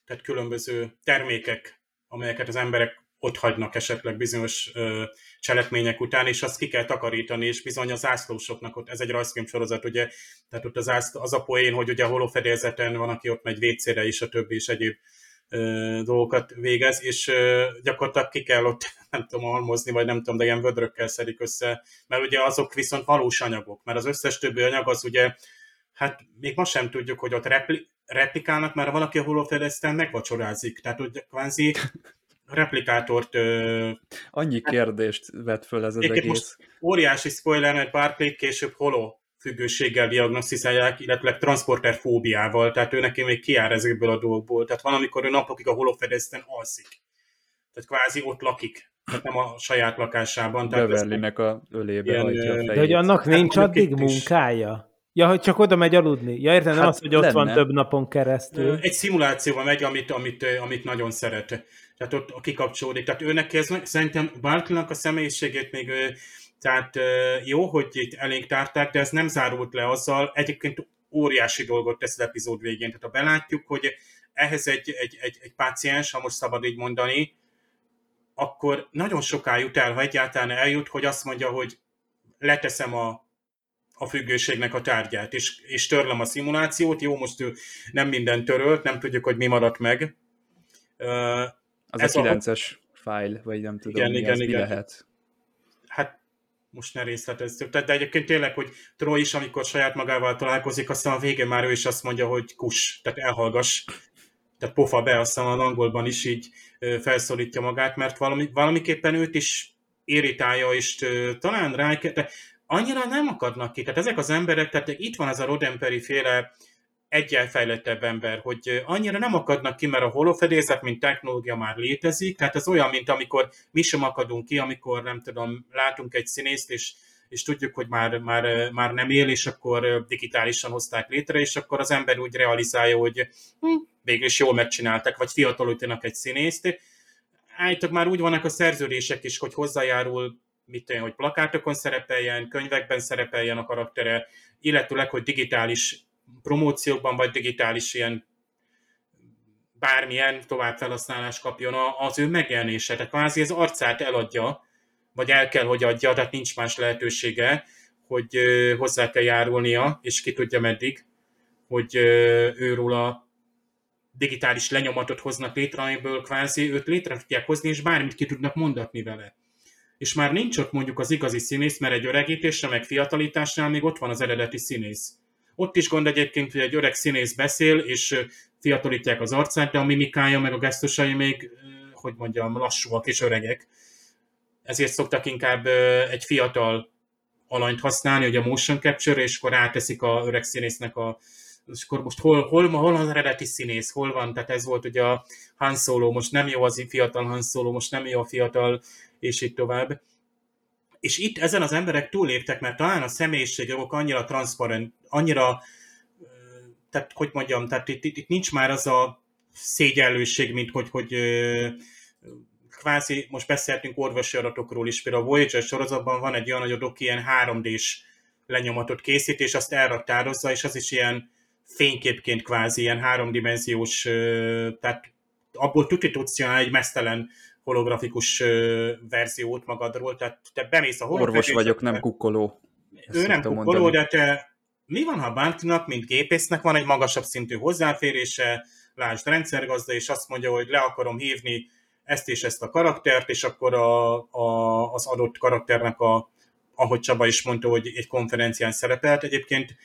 tehát különböző termékek, amelyeket az emberek ott hagynak esetleg bizonyos ö, cselekmények után, és azt ki kell takarítani, és bizony az zászlósoknak ott, ez egy rajzfilm sorozat, ugye, tehát ott az, az a poén, hogy ugye a holofedélzeten van, aki ott megy vécére is, a többi és egyéb dolgokat végez, és gyakorlatilag ki kell ott, nem tudom, almozni, vagy nem tudom, de ilyen vödrökkel szedik össze, mert ugye azok viszont valós anyagok, mert az összes többi anyag az ugye, hát még ma sem tudjuk, hogy ott repli, replikálnak, mert valaki a holofedezten megvacsorázik, tehát hogy kvázi replikátort... Ö, Annyi hát, kérdést vet föl ez az egész. Most óriási spoiler, mert Barclay később holo függőséggel diagnosztizálják, illetve transporter fóbiával, tehát ő neki még kiár ezekből a dolgokból. Tehát van, amikor ő napokig a holofedezten alszik. Tehát kvázi ott lakik, tehát nem a saját lakásában. Beverlinek a ölébe ilyen, hagyja a fejét. De hogy annak nincs hát, addig munkája? Ja, hogy csak oda megy aludni. Ja, értem, hát nem az, hogy ott lenne. van több napon keresztül. Egy szimulációban megy, amit, amit, amit nagyon szeret. Tehát ott kikapcsolódik. Tehát őnek ez, szerintem Barkley-nak a személyiségét még tehát jó, hogy itt elénk tárták, de ez nem zárult le azzal. Egyébként óriási dolgot tesz az epizód végén. Tehát ha belátjuk, hogy ehhez egy, egy, egy, egy páciens, ha most szabad így mondani, akkor nagyon soká jut el, ha egyáltalán eljut, hogy azt mondja, hogy leteszem a, a függőségnek a tárgyát, és, és törlöm a szimulációt. Jó, most ő nem minden törölt, nem tudjuk, hogy mi maradt meg. Az Ez a 9-es a... file, vagy nem tudom, igen, mi igen, igen. mi lehet. Hát most ne részletezzük. Tehát, de egyébként tényleg, hogy Troy is, amikor saját magával találkozik, aztán a végén már ő is azt mondja, hogy kus, tehát elhallgass, tehát pofa be, aztán az angolban is így felszólítja magát, mert valami, valamiképpen őt is irritálja, és talán rá, de annyira nem akadnak ki. Tehát ezek az emberek, tehát itt van ez a Rodemperi féle egyen fejlettebb ember, hogy annyira nem akadnak ki, mert a holofedészet, mint technológia már létezik, tehát ez olyan, mint amikor mi sem akadunk ki, amikor nem tudom, látunk egy színészt, és, és tudjuk, hogy már, már, már nem él, és akkor digitálisan hozták létre, és akkor az ember úgy realizálja, hogy hm, végül is jól megcsináltak, vagy fiatalítanak egy színészt. Állítok, már úgy vannak a szerződések is, hogy hozzájárul mit tudom, hogy plakátokon szerepeljen, könyvekben szerepeljen a karaktere, illetőleg, hogy digitális promóciókban, vagy digitális ilyen bármilyen továbbfelhasználás kapjon az ő megjelenése. Tehát kvázi az arcát eladja, vagy el kell, hogy adja, tehát nincs más lehetősége, hogy hozzá kell járulnia, és ki tudja meddig, hogy őróla digitális lenyomatot hoznak létre, amiből kvázi őt létre tudják hozni, és bármit ki tudnak mondatni vele. És már nincs ott mondjuk az igazi színész, mert egy öregítésre, meg fiatalításnál még ott van az eredeti színész. Ott is gond egyébként, hogy egy öreg színész beszél, és fiatalítják az arcát, de a mimikája meg a gesztusai még, hogy mondjam, lassúak és öregek. Ezért szoktak inkább egy fiatal alanyt használni, hogy a motion capture, és akkor ráteszik a öreg színésznek a, és akkor most hol, hol, hol az eredeti színész, hol van, tehát ez volt ugye a Han Solo, most nem jó az fiatal Han Solo, most nem jó a fiatal, és így tovább és itt ezen az emberek túléptek, mert talán a személyiségjogok annyira transzparent, annyira, tehát hogy mondjam, tehát itt, itt, itt nincs már az a szégyellőség, mint hogy, hogy kvázi most beszéltünk orvosi adatokról is, például a Voyager sorozatban van egy olyan, hogy a doki ilyen 3D-s lenyomatot készít, és azt elraktározza, és az is ilyen fényképként kvázi, ilyen háromdimenziós, tehát abból tuti tudsz egy mesztelen holografikus verziót magadról, tehát te bemész a Orvos vagyok, nem kukkoló. Ő nem kukkoló, mondani. de te mi van, ha Bántnak, mint gépésznek van egy magasabb szintű hozzáférése, lásd rendszergazda, és azt mondja, hogy le akarom hívni ezt és ezt a karaktert, és akkor a, a, az adott karakternek a, ahogy Csaba is mondta, hogy egy konferencián szerepelt. Egyébként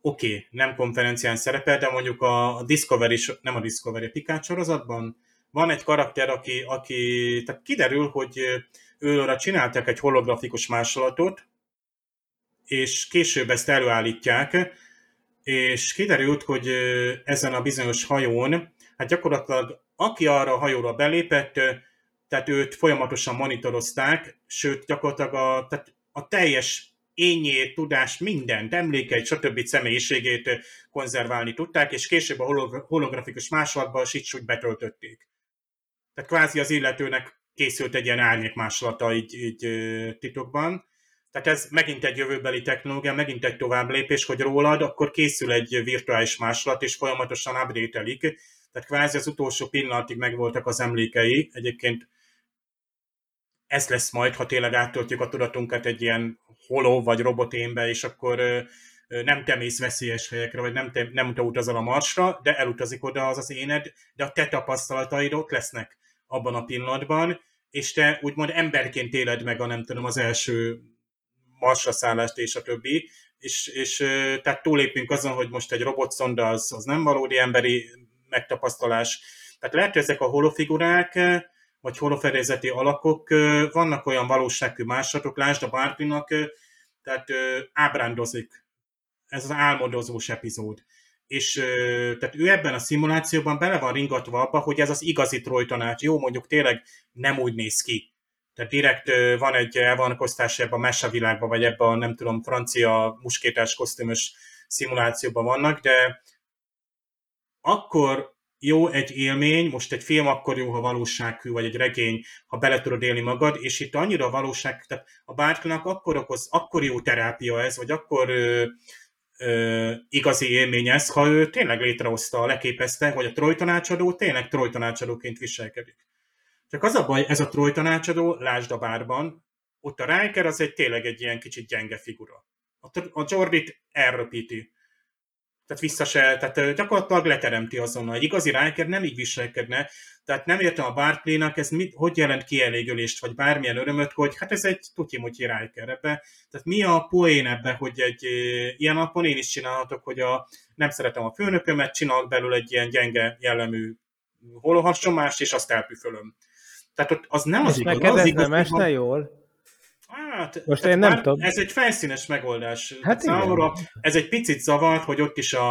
oké, okay, nem konferencián szerepel, de mondjuk a Discovery, nem a Discovery, a Picard sorozatban van egy karakter, aki, aki tehát kiderül, hogy őra csináltak egy holografikus másolatot, és később ezt előállítják, és kiderült, hogy ezen a bizonyos hajón, hát gyakorlatilag aki arra a hajóra belépett, tehát őt folyamatosan monitorozták, sőt gyakorlatilag a, tehát a teljes ényét, tudást, mindent, emlékeit, stb. személyiségét konzerválni tudták, és később a holografikus másolatban sics úgy betöltötték. Tehát kvázi az illetőnek készült egy ilyen árnyék másolata így, így titokban. Tehát ez megint egy jövőbeli technológia, megint egy tovább lépés, hogy rólad, akkor készül egy virtuális másolat, és folyamatosan update Tehát kvázi az utolsó pillanatig megvoltak az emlékei. Egyébként ez lesz majd, ha tényleg áttöltjük a tudatunkat egy ilyen holó vagy roboténbe, és akkor nem te mész veszélyes helyekre, vagy nem te, nem te utazol a marsra, de elutazik oda az az éned, de a te tapasztalataid ott lesznek abban a pillanatban, és te úgymond emberként éled meg a nem tudom, az első marsra szállást és a többi, és, és tehát túlépünk azon, hogy most egy robotszonda az, az nem valódi emberi megtapasztalás. Tehát lehet, hogy ezek a holofigurák, vagy holofedezeti alakok, vannak olyan valóságű másolatok, lásd a Bárpinak, tehát ábrándozik. Ez az álmodozós epizód. És tehát ő ebben a szimulációban bele van ringatva abba, hogy ez az igazi trojtanács. Jó, mondjuk tényleg nem úgy néz ki. Tehát direkt van egy elvonkosztás ebben a mesevilágban, vagy ebben a nem tudom, francia muskétás kosztümös szimulációban vannak, de akkor jó egy élmény, most egy film akkor jó, ha valósághű, vagy egy regény, ha bele tudod élni magad, és itt annyira valóság, tehát a bárkinak akkor okoz, akkor jó terápia ez, vagy akkor ö, igazi élmény ez, ha ő tényleg létrehozta, leképezte, hogy a trojtanácsadó tényleg trojtanácsadóként viselkedik. Csak az a baj, ez a trojtanácsadó, lásd a bárban, ott a Riker az egy tényleg egy ilyen kicsit gyenge figura. A, a Jordit elröpíti tehát vissza se, tehát gyakorlatilag leteremti azonnal. Egy igazi Riker nem így viselkedne, tehát nem értem a Barclay-nak, ez mit, hogy jelent kielégülést, vagy bármilyen örömöt, hogy hát ez egy tutyi-mutyi Riker ebbe. Tehát mi a poén ebbe, hogy egy ilyen napon én is csinálhatok, hogy a, nem szeretem a főnökömet, csinálok belül egy ilyen gyenge jellemű holohasonmást, és azt elpüfölöm. Tehát ott az nem az igaz. Neked ez nem esne jól? Hát, Most én nem tudom. Ez egy felszínes megoldás. Hát Számomra ez egy picit zavart, hogy ott is a,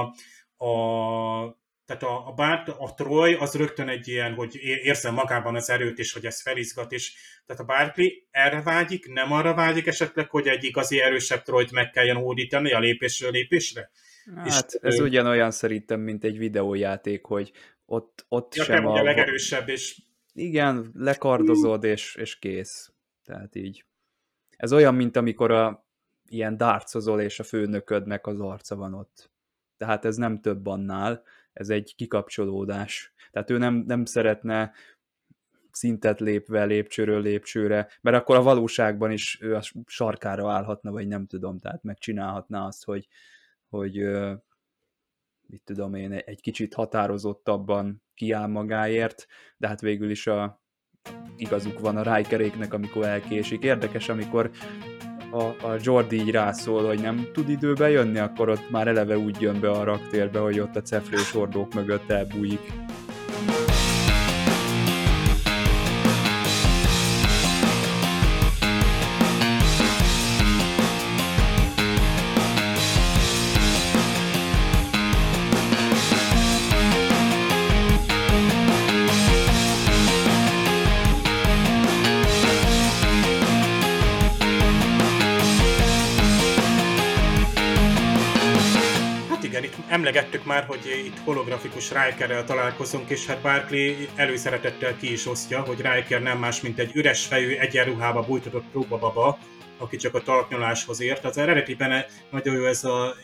a tehát a, a, bár, a Troy az rögtön egy ilyen, hogy érzem magában az erőt, és hogy ez felizgat, és tehát a Barkley erre vágyik, nem arra vágyik esetleg, hogy egy igazi erősebb Troyt meg kelljen hódítani a lépésről lépésre? Hát és, ez ő... ugyanolyan szerintem, mint egy videójáték, hogy ott, ott ja, sem a... a legerősebb, és... Igen, lekardozod, és, és kész. Tehát így. Ez olyan, mint amikor a ilyen dárcozol, és a főnöködnek az arca van ott. Tehát ez nem több annál, ez egy kikapcsolódás. Tehát ő nem, nem szeretne szintet lépve lépcsőről lépcsőre, mert akkor a valóságban is ő a sarkára állhatna, vagy nem tudom, tehát megcsinálhatná azt, hogy, hogy mit tudom én, egy kicsit határozottabban kiáll magáért, de hát végül is a, igazuk van a Rikeréknek, amikor elkésik. Érdekes, amikor a, a Jordi így rászól, hogy nem tud időbe jönni, akkor ott már eleve úgy jön be a raktérbe, hogy ott a cefrés hordók mögött elbújik. Emlegettük már, hogy itt holografikus Rikerrel találkozunk, és hát Barkley előszeretettel ki is osztja, hogy Riker nem más, mint egy üres fejű, egyenruhába bújtatott próbababa, aki csak a talpnyoláshoz ért. Az eredetiben nagyon jó ez a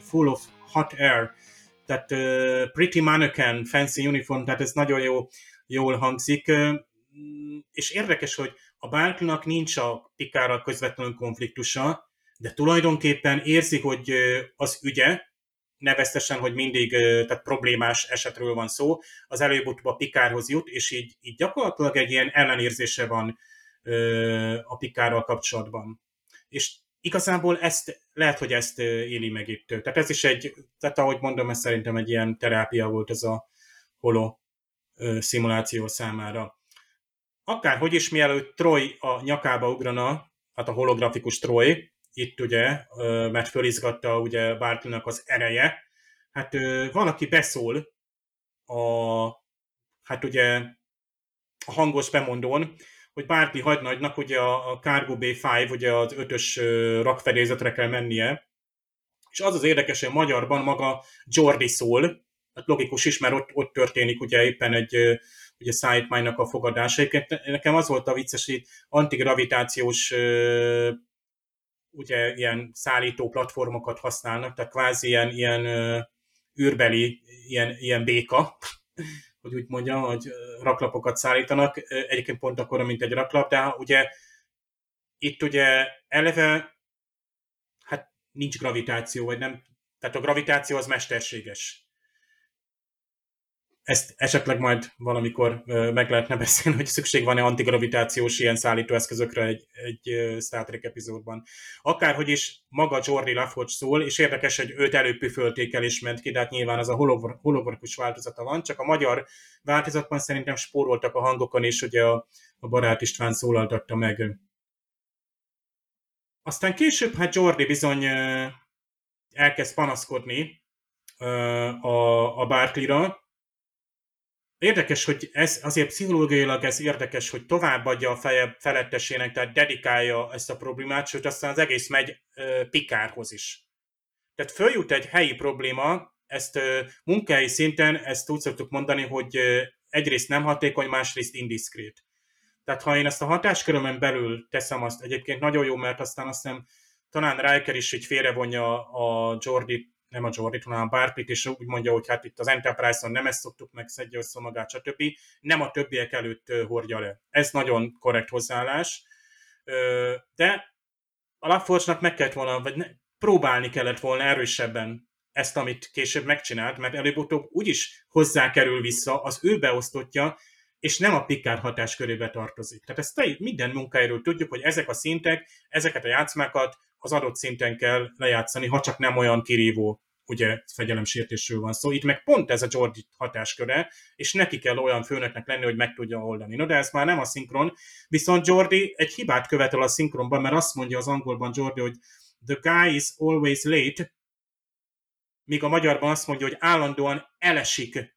full of hot air, tehát pretty mannequin, fancy uniform, tehát ez nagyon jó, jól hangzik. És érdekes, hogy a Barkley-nak nincs a Pikárral közvetlenül konfliktusa, de tulajdonképpen érzi, hogy az ügye, neveztesen, hogy mindig tehát problémás esetről van szó, az előbb-utóbb a Pikárhoz jut, és így, így gyakorlatilag egy ilyen ellenérzése van a Pikárral kapcsolatban. És igazából ezt, lehet, hogy ezt éli meg itt. Tehát ez is egy, tehát ahogy mondom, ez szerintem egy ilyen terápia volt ez a holo szimuláció számára. Akárhogy is, mielőtt Troy a nyakába ugrana, hát a holografikus Troy, itt ugye, mert fölizgatta ugye Barkley-nak az ereje, hát valaki beszól a, hát ugye a hangos bemondón, hogy Barkley hagynagynak ugye a, Cargo B5, ugye az ötös rakfedélzetre kell mennie, és az az érdekes, hogy magyarban maga Jordi szól, hát logikus is, mert ott, ott történik ugye éppen egy ugye SideMind-nak a fogadása. Egyébként nekem az volt a vicces, hogy antigravitációs ugye ilyen szállító platformokat használnak, tehát kvázi ilyen, ilyen űrbeli, ilyen, ilyen béka, hogy úgy mondjam, hogy raklapokat szállítanak, egyébként pont akkor, mint egy raklap, de ugye itt ugye eleve hát nincs gravitáció, vagy nem, tehát a gravitáció az mesterséges ezt esetleg majd valamikor meg lehetne beszélni, hogy szükség van-e antigravitációs ilyen szállítóeszközökre egy, egy Star Trek epizódban. Akárhogy is maga Jordi Lafoch szól, és érdekes, hogy őt előpüfölték el és ment ki, de hát nyilván az a hologramkus változata van, csak a magyar változatban szerintem spóroltak a hangokon, és ugye a, a barát István szólaltatta meg. Aztán később, hát Jordi bizony elkezd panaszkodni a, a Barkley-ra, Érdekes, hogy ez azért pszichológiailag ez érdekes, hogy továbbadja a feje felettesének, tehát dedikálja ezt a problémát, sőt aztán az egész megy uh, Pikárhoz is. Tehát följut egy helyi probléma, ezt uh, munkahelyi szinten, ezt úgy szoktuk mondani, hogy uh, egyrészt nem hatékony, másrészt indiszkrét. Tehát ha én ezt a hatáskörömen belül teszem azt, egyébként nagyon jó, mert aztán azt hiszem talán Riker is így félrevonja a Jordi nem a Jordi, hanem a Barpit, és úgy mondja, hogy hát itt az Enterprise-on nem ezt szoktuk meg, szedje össze magát, stb. Nem a többiek előtt hordja le. Ez nagyon korrekt hozzáállás. De a Laforge-nak meg kellett volna, vagy ne, próbálni kellett volna erősebben ezt, amit később megcsinált, mert előbb-utóbb úgyis hozzákerül vissza az ő beosztottja, és nem a Picard hatáskörébe tartozik. Tehát ezt minden munkáiról tudjuk, hogy ezek a szintek, ezeket a játszmákat az adott szinten kell lejátszani, ha csak nem olyan kirívó ugye fegyelemsértésről van szó. Itt meg pont ez a Jordi hatásköre, és neki kell olyan főnöknek lenni, hogy meg tudja oldani. No, de ez már nem a szinkron, viszont Jordi egy hibát követel a szinkronban, mert azt mondja az angolban Jordi, hogy the guy is always late, míg a magyarban azt mondja, hogy állandóan elesik.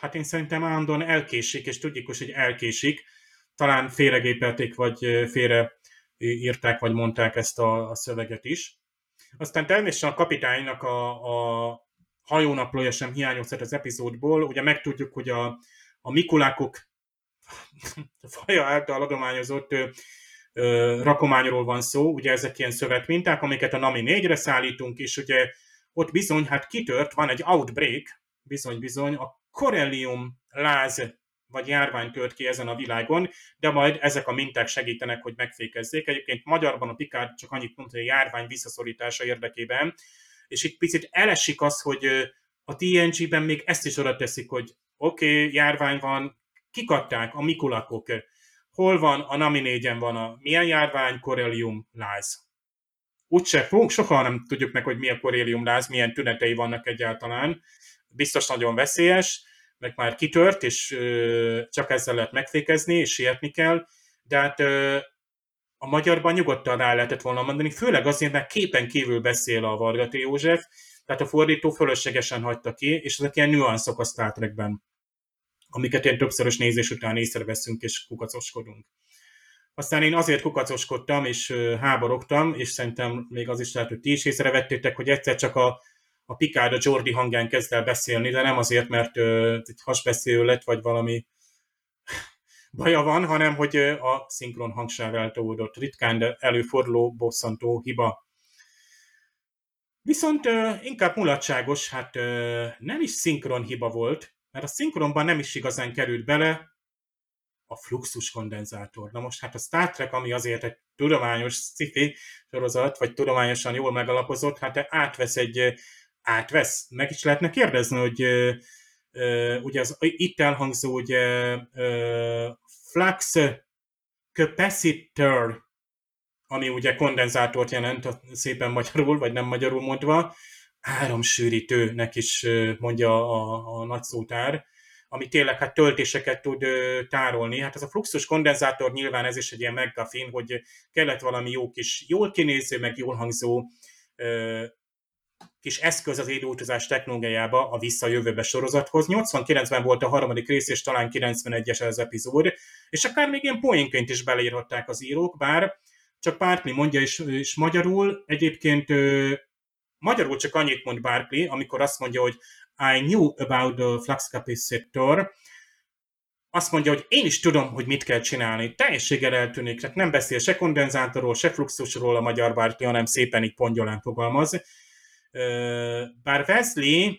Hát én szerintem állandóan elkésik, és tudjuk, hogy elkésik. Talán félregépelték, vagy félre írták, vagy mondták ezt a, a szöveget is. Aztán természetesen a kapitánynak a, a hajónaplója sem hiányozhat az epizódból. Ugye megtudjuk, hogy a, a Mikulákok faja által adományozott ö, ö, rakományról van szó, ugye ezek ilyen szövetminták, amiket a NAMI 4-re szállítunk, és ugye ott bizony, hát kitört, van egy outbreak, bizony-bizony, a Corellium láz vagy járvány tört ki ezen a világon, de majd ezek a minták segítenek, hogy megfékezzék. Egyébként magyarban a Picard csak annyit mondta, hogy a járvány visszaszorítása érdekében, és itt picit elesik az, hogy a TNG-ben még ezt is oda teszik, hogy oké, okay, járvány van, kikadták a mikulakok, hol van, a Nami 4 van a milyen járvány, Corellium láz. Úgyse fogunk, soha nem tudjuk meg, hogy mi a Corellium láz, milyen tünetei vannak egyáltalán. Biztos nagyon veszélyes, meg már kitört, és csak ezzel lehet megfékezni, és sietni kell, de hát a magyarban nyugodtan rá lehetett volna mondani, főleg azért, mert képen kívül beszél a Vargati József, tehát a fordító fölöslegesen hagyta ki, és ezek ilyen nüanszok a Star amiket én többszörös nézés után észreveszünk és kukacoskodunk. Aztán én azért kukacoskodtam és háborogtam, és szerintem még az is lehet, hogy ti is észrevettétek, hogy egyszer csak a a Picard a Jordi hangján kezd el beszélni, de nem azért, mert ö, egy hasbeszélő lett, vagy valami baja van, hanem hogy a szinkron hangsáv eltódott ritkán, de előforduló, bosszantó hiba. Viszont inkább mulatságos, hát nem is szinkron hiba volt, mert a szinkronban nem is igazán került bele a fluxus kondenzátor. Na most hát a Star Trek, ami azért egy tudományos sci sorozat, vagy tudományosan jól megalapozott, hát átvesz egy, átvesz, meg is lehetne kérdezni, hogy ugye az itt elhangzó ugye flux capacitor, ami ugye kondenzátort jelent, szépen magyarul, vagy nem magyarul mondva, áramsűrítőnek is mondja a, a nagyszótár, ami tényleg hát töltéseket tud tárolni. Hát ez a fluxus kondenzátor nyilván ez is egy ilyen megkafin, hogy kellett valami jó kis, jól kinéző, meg jól hangzó kis eszköz az időutazás technológiájába a visszajövőbe sorozathoz. 89-ben volt a harmadik rész, és talán 91-es az epizód, és akár még ilyen poénként is beleírhatták az írók, bár csak Barkley mondja, és, és magyarul egyébként ö, magyarul csak annyit mond Barkley, amikor azt mondja, hogy I knew about the flux capacitor, azt mondja, hogy én is tudom, hogy mit kell csinálni. Teljességgel eltűnik, tehát nem beszél se kondenzátorról, se fluxusról a magyar Barkley, hanem szépen így pongyolán fogalmaz. Bár Wesley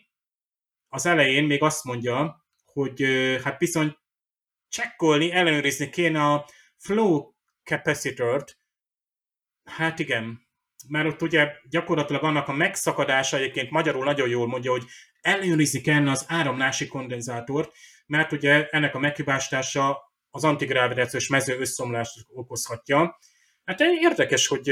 az elején még azt mondja, hogy hát bizony csekkolni, ellenőrizni kéne a flow capacitor-t. Hát igen, mert ott ugye gyakorlatilag annak a megszakadása egyébként magyarul nagyon jól mondja, hogy ellenőrizni kellene az áramlási kondenzátort, mert ugye ennek a meghibásítása az antigravitációs mező összeomlást okozhatja. Hát érdekes, hogy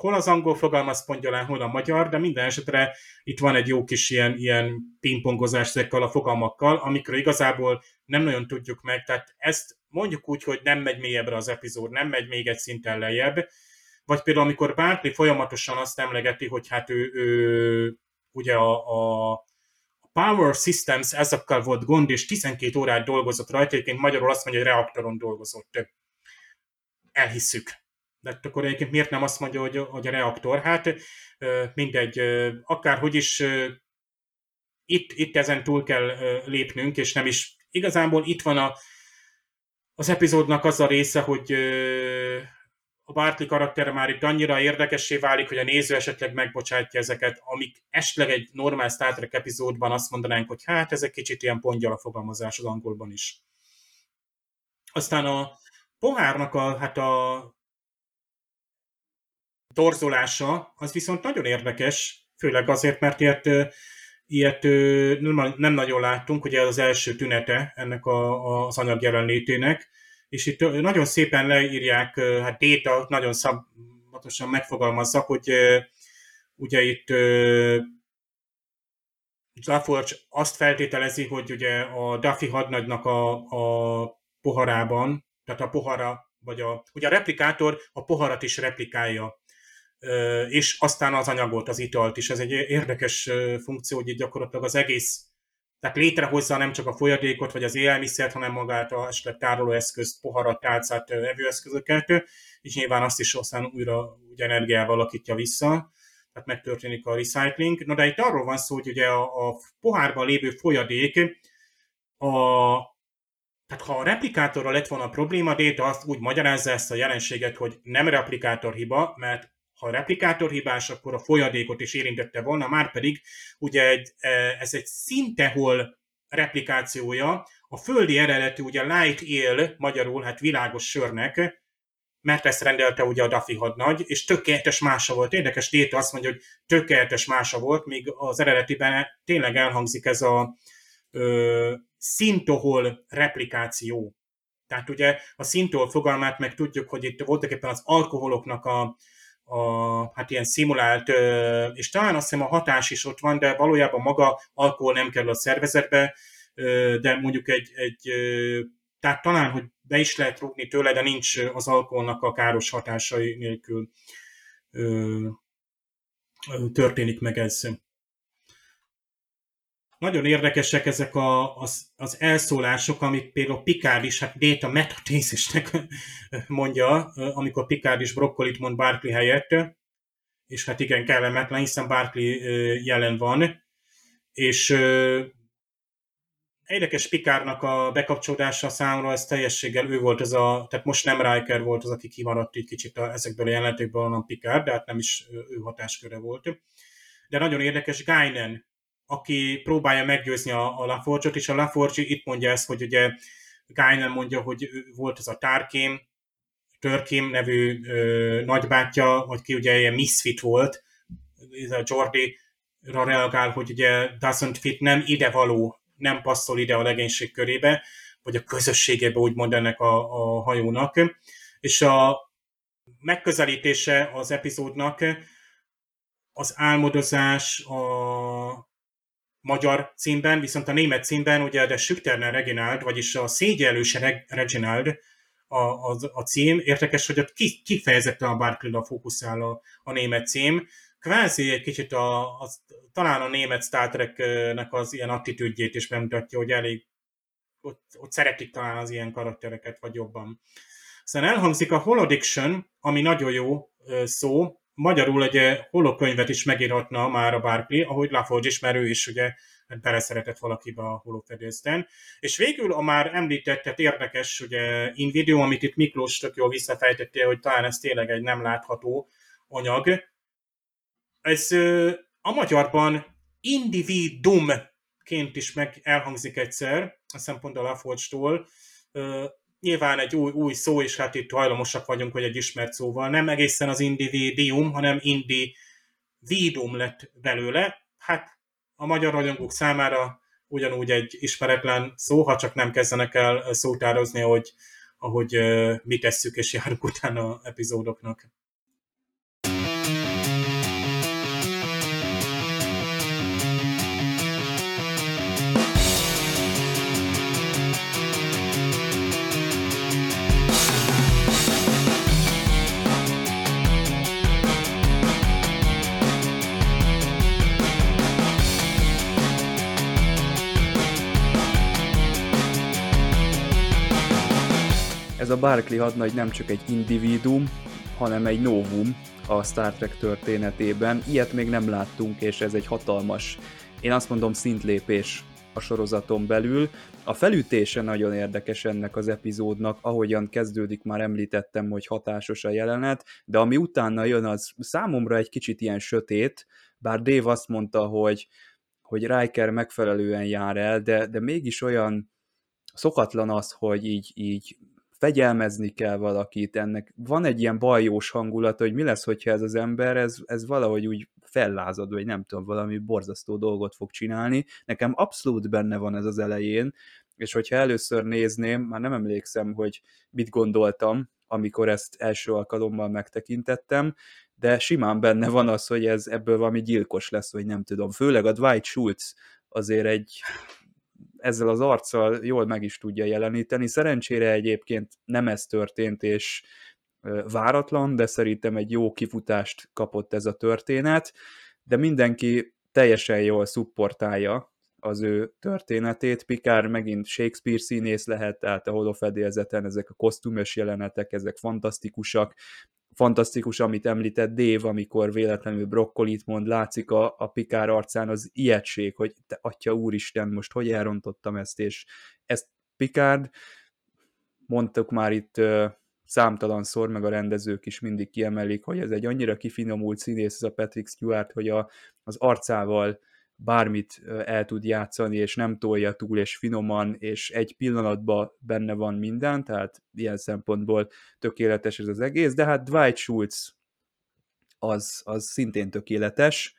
hol az angol fogalmaz pongyolán, hol a magyar, de minden esetre itt van egy jó kis ilyen, ilyen pingpongozás ezekkel a fogalmakkal, amikor igazából nem nagyon tudjuk meg, tehát ezt mondjuk úgy, hogy nem megy mélyebbre az epizód, nem megy még egy szinten lejjebb, vagy például amikor Bartley folyamatosan azt emlegeti, hogy hát ő, ő ugye a, a Power Systems ezekkel volt gond, és 12 órát dolgozott rajta, egyébként magyarul azt mondja, hogy reaktoron dolgozott. Elhisszük de akkor egyébként miért nem azt mondja, hogy, hogy a reaktor? Hát mindegy, akárhogy is itt, itt ezen túl kell lépnünk, és nem is igazából itt van a, az epizódnak az a része, hogy a Bartley karaktere már itt annyira érdekessé válik, hogy a néző esetleg megbocsátja ezeket, amik esetleg egy normál Star Trek epizódban azt mondanánk, hogy hát ez egy kicsit ilyen pongyal a fogalmazás az angolban is. Aztán a pohárnak a, hát a torzolása, az viszont nagyon érdekes, főleg azért, mert ilyet, ilyet nem, nem nagyon láttunk, ugye az első tünete ennek a, az anyag jelenlétének, és itt nagyon szépen leírják, hát Déta nagyon szabatosan megfogalmazza, hogy ugye itt Laforge azt feltételezi, hogy ugye a Duffy hadnagynak a, a poharában, tehát a pohara, vagy a, ugye a replikátor a poharat is replikálja és aztán az anyagot, az italt is. Ez egy érdekes funkció, hogy gyakorlatilag az egész, tehát létrehozza nem csak a folyadékot, vagy az élelmiszert, hanem magát a esetleg tárolóeszközt, poharat, tálcát, evőeszközöket, és nyilván azt is aztán újra ugye energiával alakítja vissza, tehát megtörténik a recycling. Na de itt arról van szó, hogy ugye a, a pohárban lévő folyadék, a, tehát ha a replikátorral lett volna a probléma, Data azt úgy magyarázza ezt a jelenséget, hogy nem replikátor hiba, mert ha a replikátor hibás, akkor a folyadékot is érintette volna, már pedig ugye egy, e, ez egy szintehol replikációja, a földi eredetű ugye light él, magyarul hát világos sörnek, mert ezt rendelte ugye a Duffy hadnagy, és tökéletes mása volt. Érdekes Téta azt mondja, hogy tökéletes mása volt, míg az eredetiben tényleg elhangzik ez a ö, szintohol replikáció. Tehát ugye a szintol fogalmát meg tudjuk, hogy itt voltak éppen az alkoholoknak a, a, hát ilyen szimulált, és talán azt hiszem a hatás is ott van, de valójában maga alkohol nem kerül a szervezetbe, de mondjuk egy, egy tehát talán, hogy be is lehet rúgni tőle, de nincs az alkoholnak a káros hatásai nélkül történik meg ez nagyon érdekesek ezek a, az, az elszólások, amit például Picard is, hát Déta metatézisnek mondja, amikor Picard is brokkolit mond Barkley helyett, és hát igen, kellemetlen, hiszen Barkley jelen van, és érdekes Pikárnak a bekapcsolódása számomra, ez teljességgel ő volt ez a, tehát most nem Riker volt az, aki kimaradt egy kicsit a, ezekből a jelentékből, hanem Pikár, de hát nem is ő hatásköre volt. De nagyon érdekes Guinan, aki próbálja meggyőzni a, a Laforge-ot, és a Laforge itt mondja ezt, hogy ugye Guinan mondja, hogy volt ez a Tarkim, Törkim nevű ö, nagybátyja, hogy ki ugye ilyen misfit volt, ez a Jordi-ra reagál, hogy ugye doesn't fit, nem idevaló nem passzol ide a legénység körébe, vagy a közösségébe úgymond ennek a, a hajónak. És a megközelítése az epizódnak az álmodozás a magyar címben, viszont a német címben ugye de Schüchterner Reginald, vagyis a szégyelős Reginald a, a, a cím. Érdekes, hogy ott kifejezetten a Barclay-ra fókuszál a, a német cím, kvázi egy kicsit a, a, talán a német Star Trek-nek az ilyen attitűdjét is bemutatja, hogy elég ott, ott szeretik talán az ilyen karaktereket, vagy jobban. Aztán elhangzik a Holodiction, ami nagyon jó szó, magyarul egy holokönyvet is megírhatna már a Barkley, ahogy Laforge is, mert ő is ugye beleszeretett valakibe a holofedélzten. És végül a már említett, tehát érdekes, ugye in video, amit itt Miklós tök jól visszafejtettél, hogy talán ez tényleg egy nem látható anyag, ez a magyarban individumként is meg elhangzik egyszer, a szempont a Laforge-tól. Nyilván egy új, új szó, és hát itt hajlamosak vagyunk, hogy egy ismert szóval. Nem egészen az individium, hanem individum lett belőle. Hát a magyar rajongók számára ugyanúgy egy ismeretlen szó, ha csak nem kezdenek el szótározni, hogy ahogy mi tesszük és járunk utána epizódoknak. Ez a Barclay hadnagy nem csak egy individuum, hanem egy novum a Star Trek történetében. Ilyet még nem láttunk, és ez egy hatalmas, én azt mondom szintlépés a sorozaton belül. A felütése nagyon érdekes ennek az epizódnak, ahogyan kezdődik, már említettem, hogy hatásos a jelenet, de ami utána jön, az számomra egy kicsit ilyen sötét, bár Dave azt mondta, hogy, hogy Riker megfelelően jár el, de, de mégis olyan szokatlan az, hogy így, így fegyelmezni kell valakit, ennek van egy ilyen bajós hangulata, hogy mi lesz, hogyha ez az ember, ez, ez valahogy úgy fellázad, vagy nem tudom, valami borzasztó dolgot fog csinálni. Nekem abszolút benne van ez az elején, és hogyha először nézném, már nem emlékszem, hogy mit gondoltam, amikor ezt első alkalommal megtekintettem, de simán benne van az, hogy ez ebből valami gyilkos lesz, vagy nem tudom. Főleg a Dwight Schultz azért egy ezzel az arccal jól meg is tudja jeleníteni. Szerencsére egyébként nem ez történt, és váratlan, de szerintem egy jó kifutást kapott ez a történet, de mindenki teljesen jól szupportálja az ő történetét. Pikár megint Shakespeare színész lehet, tehát a holofedélzeten ezek a kosztümös jelenetek, ezek fantasztikusak, fantasztikus, amit említett Dave, amikor véletlenül brokkolit mond, látszik a, a Pikár arcán az ijegység, hogy te atya úristen, most hogy elrontottam ezt, és ezt Pikárd, mondtuk már itt uh, számtalanszor, meg a rendezők is mindig kiemelik, hogy ez egy annyira kifinomult színész, ez a Patrick Stewart, hogy a, az arcával bármit el tud játszani, és nem tolja túl, és finoman, és egy pillanatban benne van minden, tehát ilyen szempontból tökéletes ez az egész, de hát Dwight Schultz az, az szintén tökéletes,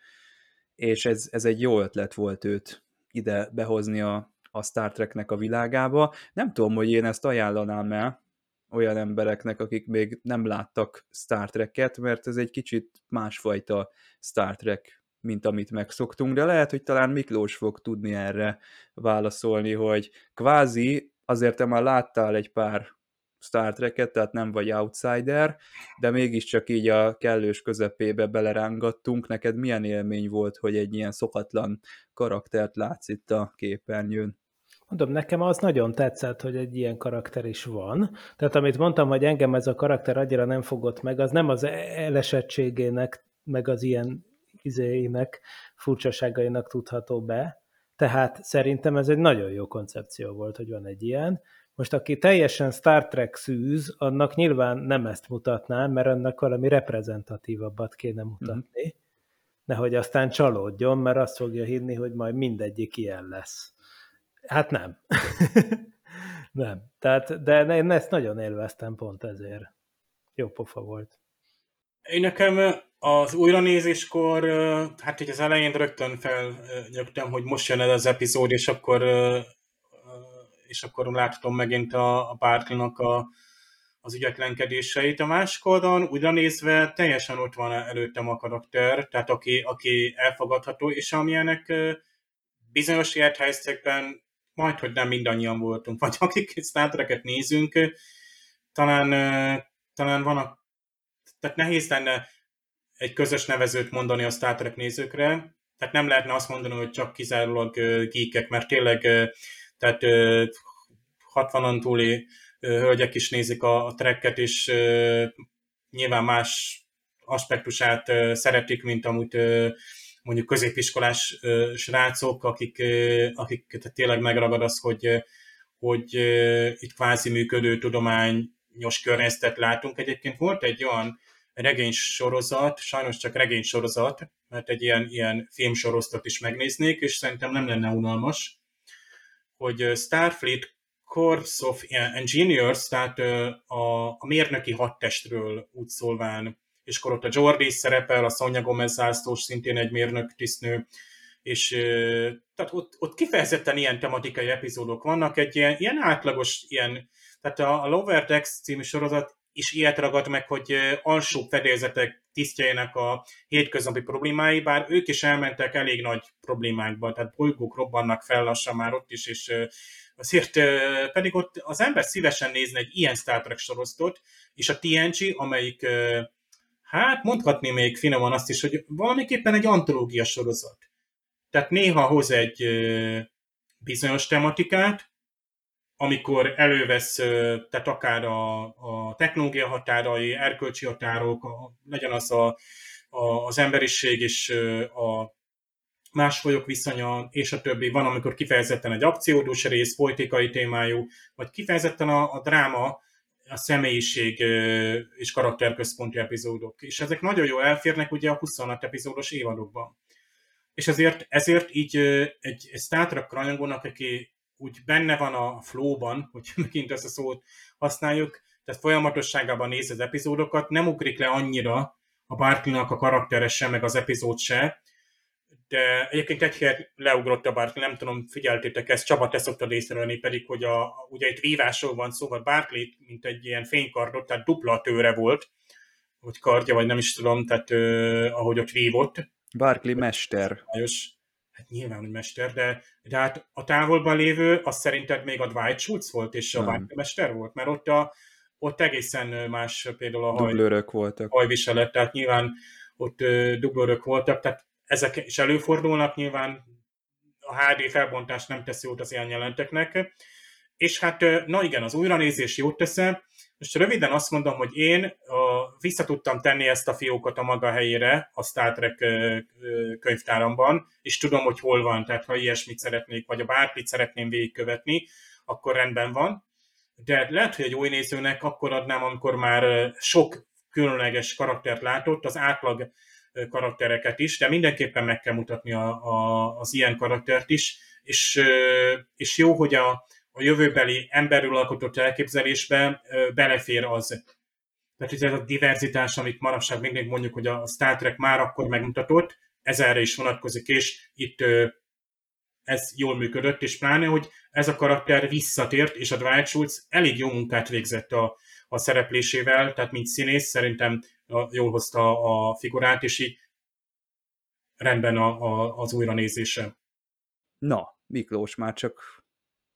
és ez, ez egy jó ötlet volt őt ide behozni a, a Star Treknek a világába. Nem tudom, hogy én ezt ajánlanám el olyan embereknek, akik még nem láttak Star Trek-et, mert ez egy kicsit másfajta Star Trek mint amit megszoktunk, de lehet, hogy talán Miklós fog tudni erre válaszolni, hogy kvázi azért te már láttál egy pár Star Trek-et, tehát nem vagy outsider, de mégiscsak így a kellős közepébe belerángattunk. Neked milyen élmény volt, hogy egy ilyen szokatlan karaktert látsz itt a képernyőn? Mondom, nekem az nagyon tetszett, hogy egy ilyen karakter is van. Tehát amit mondtam, hogy engem ez a karakter annyira nem fogott meg, az nem az elesettségének meg az ilyen izéinek, furcsaságainak tudható be. Tehát szerintem ez egy nagyon jó koncepció volt, hogy van egy ilyen. Most aki teljesen Star Trek szűz, annak nyilván nem ezt mutatnám, mert annak valami reprezentatívabbat kéne mutatni. Mm. Nehogy aztán csalódjon, mert azt fogja hinni, hogy majd mindegyik ilyen lesz. Hát nem. nem. Tehát, de én ezt nagyon élveztem pont ezért. Jó pofa volt. Én nekem az újranézéskor, hát hogy az elején rögtön felnyögtem, hogy most jön ez az epizód, és akkor, és akkor láthatom megint a, a Barkley-nak a, az ügyetlenkedéseit. A másik oldalon újra nézve teljesen ott van előttem a karakter, tehát aki, aki elfogadható, és amilyenek bizonyos élethelyzetekben majd, hogy nem mindannyian voltunk, vagy akik Star nézünk, talán, talán van a, tehát nehéz lenne egy közös nevezőt mondani a Star Trek nézőkre, tehát nem lehetne azt mondani, hogy csak kizárólag geekek, mert tényleg tehát 60-an túli hölgyek is nézik a, a tracket, és nyilván más aspektusát szeretik, mint amúgy mondjuk középiskolás srácok, akik, akik tehát tényleg megragad az, hogy, hogy itt kvázi működő tudományos környezetet látunk. Egyébként volt egy olyan regény sorozat, sajnos csak regény sorozat, mert egy ilyen, ilyen filmsorozatot is megnéznék, és szerintem nem lenne unalmas, hogy Starfleet Corps of Engineers, tehát a, a mérnöki hadtestről úgy szólván, és akkor ott a Jordi szerepel, a Sonja Gomez zászlós, szintén egy mérnök tisztnő, és tehát ott, ott kifejezetten ilyen tematikai epizódok vannak, egy ilyen, ilyen átlagos, ilyen, tehát a, a Lower Decks című sorozat is ilyet ragad meg, hogy alsó fedélzetek tisztjeinek a hétköznapi problémái, bár ők is elmentek elég nagy problémákba, tehát bolygók robbannak fel lassan már ott is, és azért pedig ott az ember szívesen nézne egy ilyen Star Trek sorosztot, és a TNG, amelyik hát mondhatni még finoman azt is, hogy valamiképpen egy antológia sorozat. Tehát néha hoz egy bizonyos tematikát, amikor elővesz, tehát akár a, a technológia határai, erkölcsi határok, a, legyen az a, a, az emberiség és a más folyok viszonya, és a többi. Van, amikor kifejezetten egy akciódús rész, politikai témájú, vagy kifejezetten a, a dráma, a személyiség és karakterközponti epizódok. És ezek nagyon jól elférnek ugye a 26 epizódos évadokban. És ezért, ezért így egy, egy Star Trek rajongónak, aki úgy benne van a flowban, hogy megint ezt a szót használjuk, tehát folyamatosságában néz az epizódokat, nem ugrik le annyira a Barkley-nak a karaktere sem, meg az epizód se, de egyébként egy helyet leugrott a Barkley, nem tudom, figyeltétek ezt, Csaba, te szoktad észrevenni pedig, hogy a, ugye egy vívásról van szó, vagy Barkley, mint egy ilyen fénykardot, tehát dupla tőre volt, vagy kardja, vagy nem is tudom, tehát uh, ahogy ott vívott. Barkley mester. Sajnos, hát nyilván, hogy mester, de, de hát a távolban lévő, az szerinted még a Dwight Schultz volt, és a Barkley mester volt, mert ott, a, ott egészen más például a haj, voltak. hajviselet, tehát nyilván ott uh, dublőrök voltak, tehát ezek is előfordulnak, nyilván a HD felbontás nem teszi jót az ilyen jelenteknek. És hát, na igen, az újranézés jót teszem. Most röviden azt mondom, hogy én a, vissza tudtam tenni ezt a fiókot a maga helyére a Star Trek könyvtáramban, és tudom, hogy hol van, tehát ha ilyesmit szeretnék, vagy a bármit szeretném végigkövetni, akkor rendben van. De lehet, hogy egy új nézőnek akkor adnám, amikor már sok különleges karaktert látott, az átlag karaktereket is, de mindenképpen meg kell mutatni a, a, az ilyen karaktert is, és, és jó, hogy a, a jövőbeli emberről alkotott elképzelésbe belefér az. Tehát ez a diverzitás, amit manapság mindig mondjuk, hogy a Star Trek már akkor megmutatott, ez erre is vonatkozik, és itt ez jól működött, és pláne, hogy ez a karakter visszatért, és a Dwight Schultz elég jó munkát végzett a, a szereplésével, tehát mint színész szerintem jól hozta a figurát, és így rendben a, a, az újranézése. Na, Miklós, már csak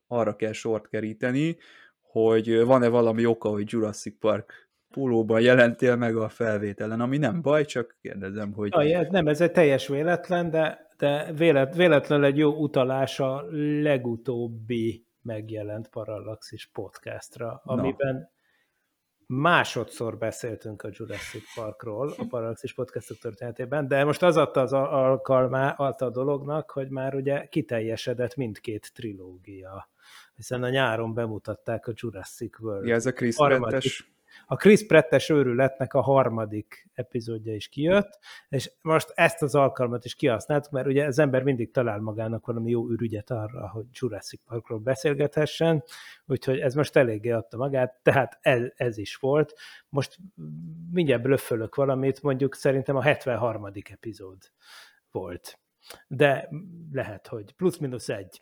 arra kell sort keríteni, hogy van-e valami oka, hogy Jurassic Park pólóban jelentél meg a felvételen, ami nem baj, csak kérdezem, hogy... Ja, ez nem, ez egy teljes véletlen, de, de vélet, véletlenül egy jó utalás a legutóbbi megjelent Parallaxis podcastra, amiben másodszor beszéltünk a Jurassic Parkról a Parallaxis podcastok történetében, de most az adta az alkalmá, adta a dolognak, hogy már ugye kiteljesedett mindkét trilógia hiszen a nyáron bemutatták a Jurassic World. Ja, ez a Chris a Chris Prettes őrületnek a harmadik epizódja is kijött, és most ezt az alkalmat is kihasználtuk, mert ugye az ember mindig talál magának valami jó ürügyet arra, hogy Jurassic Parkról beszélgethessen, úgyhogy ez most eléggé adta magát, tehát ez, ez is volt. Most mindjárt blöffölök valamit, mondjuk szerintem a 73. epizód volt de lehet, hogy plusz-minusz egy.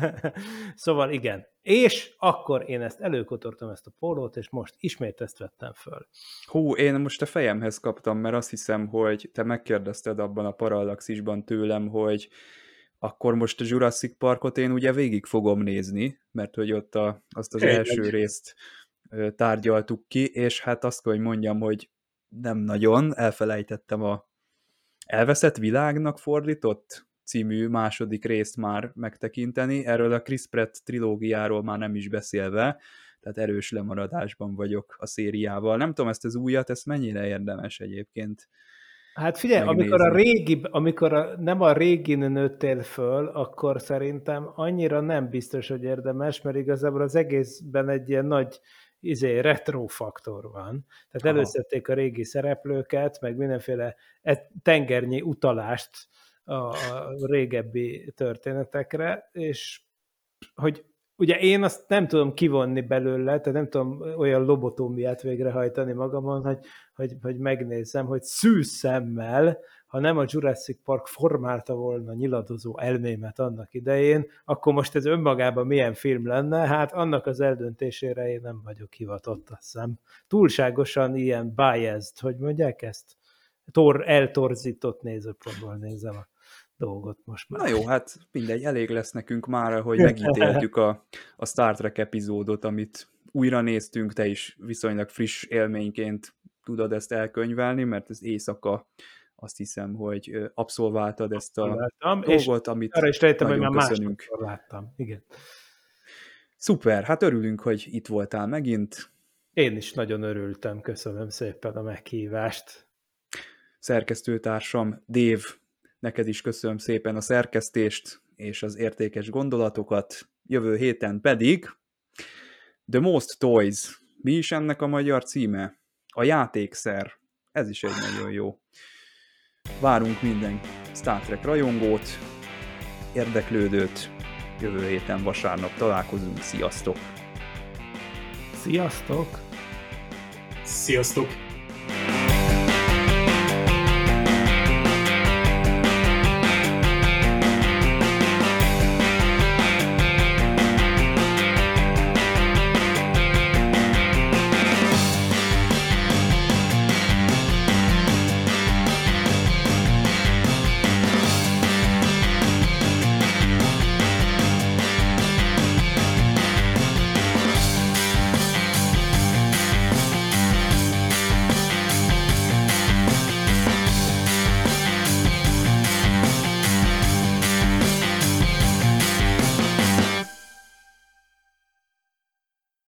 szóval igen. És akkor én ezt előkotortam ezt a pólót, és most ismét ezt vettem föl. Hú, én most a fejemhez kaptam, mert azt hiszem, hogy te megkérdezted abban a parallaxisban tőlem, hogy akkor most a Jurassic Parkot én ugye végig fogom nézni, mert hogy ott a, azt az első részt tárgyaltuk ki, és hát azt kell, hogy mondjam, hogy nem nagyon, elfelejtettem a Elveszett világnak fordított című második részt már megtekinteni, erről a Chris Pratt trilógiáról már nem is beszélve, tehát erős lemaradásban vagyok a szériával. Nem tudom, ezt az újat, ezt mennyire érdemes egyébként Hát figyelj, megnézni. amikor a régi, amikor a, nem a régin nőttél föl, akkor szerintem annyira nem biztos, hogy érdemes, mert igazából az egészben egy ilyen nagy izé, retro faktor van. Tehát Aha. előszedték a régi szereplőket, meg mindenféle e, tengernyi utalást a, a régebbi történetekre, és hogy ugye én azt nem tudom kivonni belőle, tehát nem tudom olyan lobotómiát végrehajtani magamon, hogy, hogy, hogy megnézzem, hogy szűz szemmel ha nem a Jurassic Park formálta volna nyiladozó elmémet annak idején, akkor most ez önmagában milyen film lenne? Hát annak az eldöntésére én nem vagyok hivatott, azt hiszem. Túlságosan ilyen biased, hogy mondják ezt? Tor, eltorzított nézőpontból nézem a dolgot most már. Na jó, hát mindegy, elég lesz nekünk már, hogy megítéltük a, a Star Trek epizódot, amit újra néztünk, te is viszonylag friss élményként tudod ezt elkönyvelni, mert ez éjszaka azt hiszem, hogy abszolváltad ezt a láttam, dolgot, amit arra is rejtem, hogy már köszönünk. láttam. Igen. Szuper, hát örülünk, hogy itt voltál megint. Én is nagyon örültem, köszönöm szépen a meghívást. Szerkesztőtársam Dév, neked is köszönöm szépen a szerkesztést és az értékes gondolatokat. Jövő héten pedig The Most Toys. Mi is ennek a magyar címe? A játékszer. Ez is egy nagyon jó Várunk minden Star Trek rajongót, érdeklődőt. Jövő héten vasárnap találkozunk. Sziasztok! Sziasztok! Sziasztok!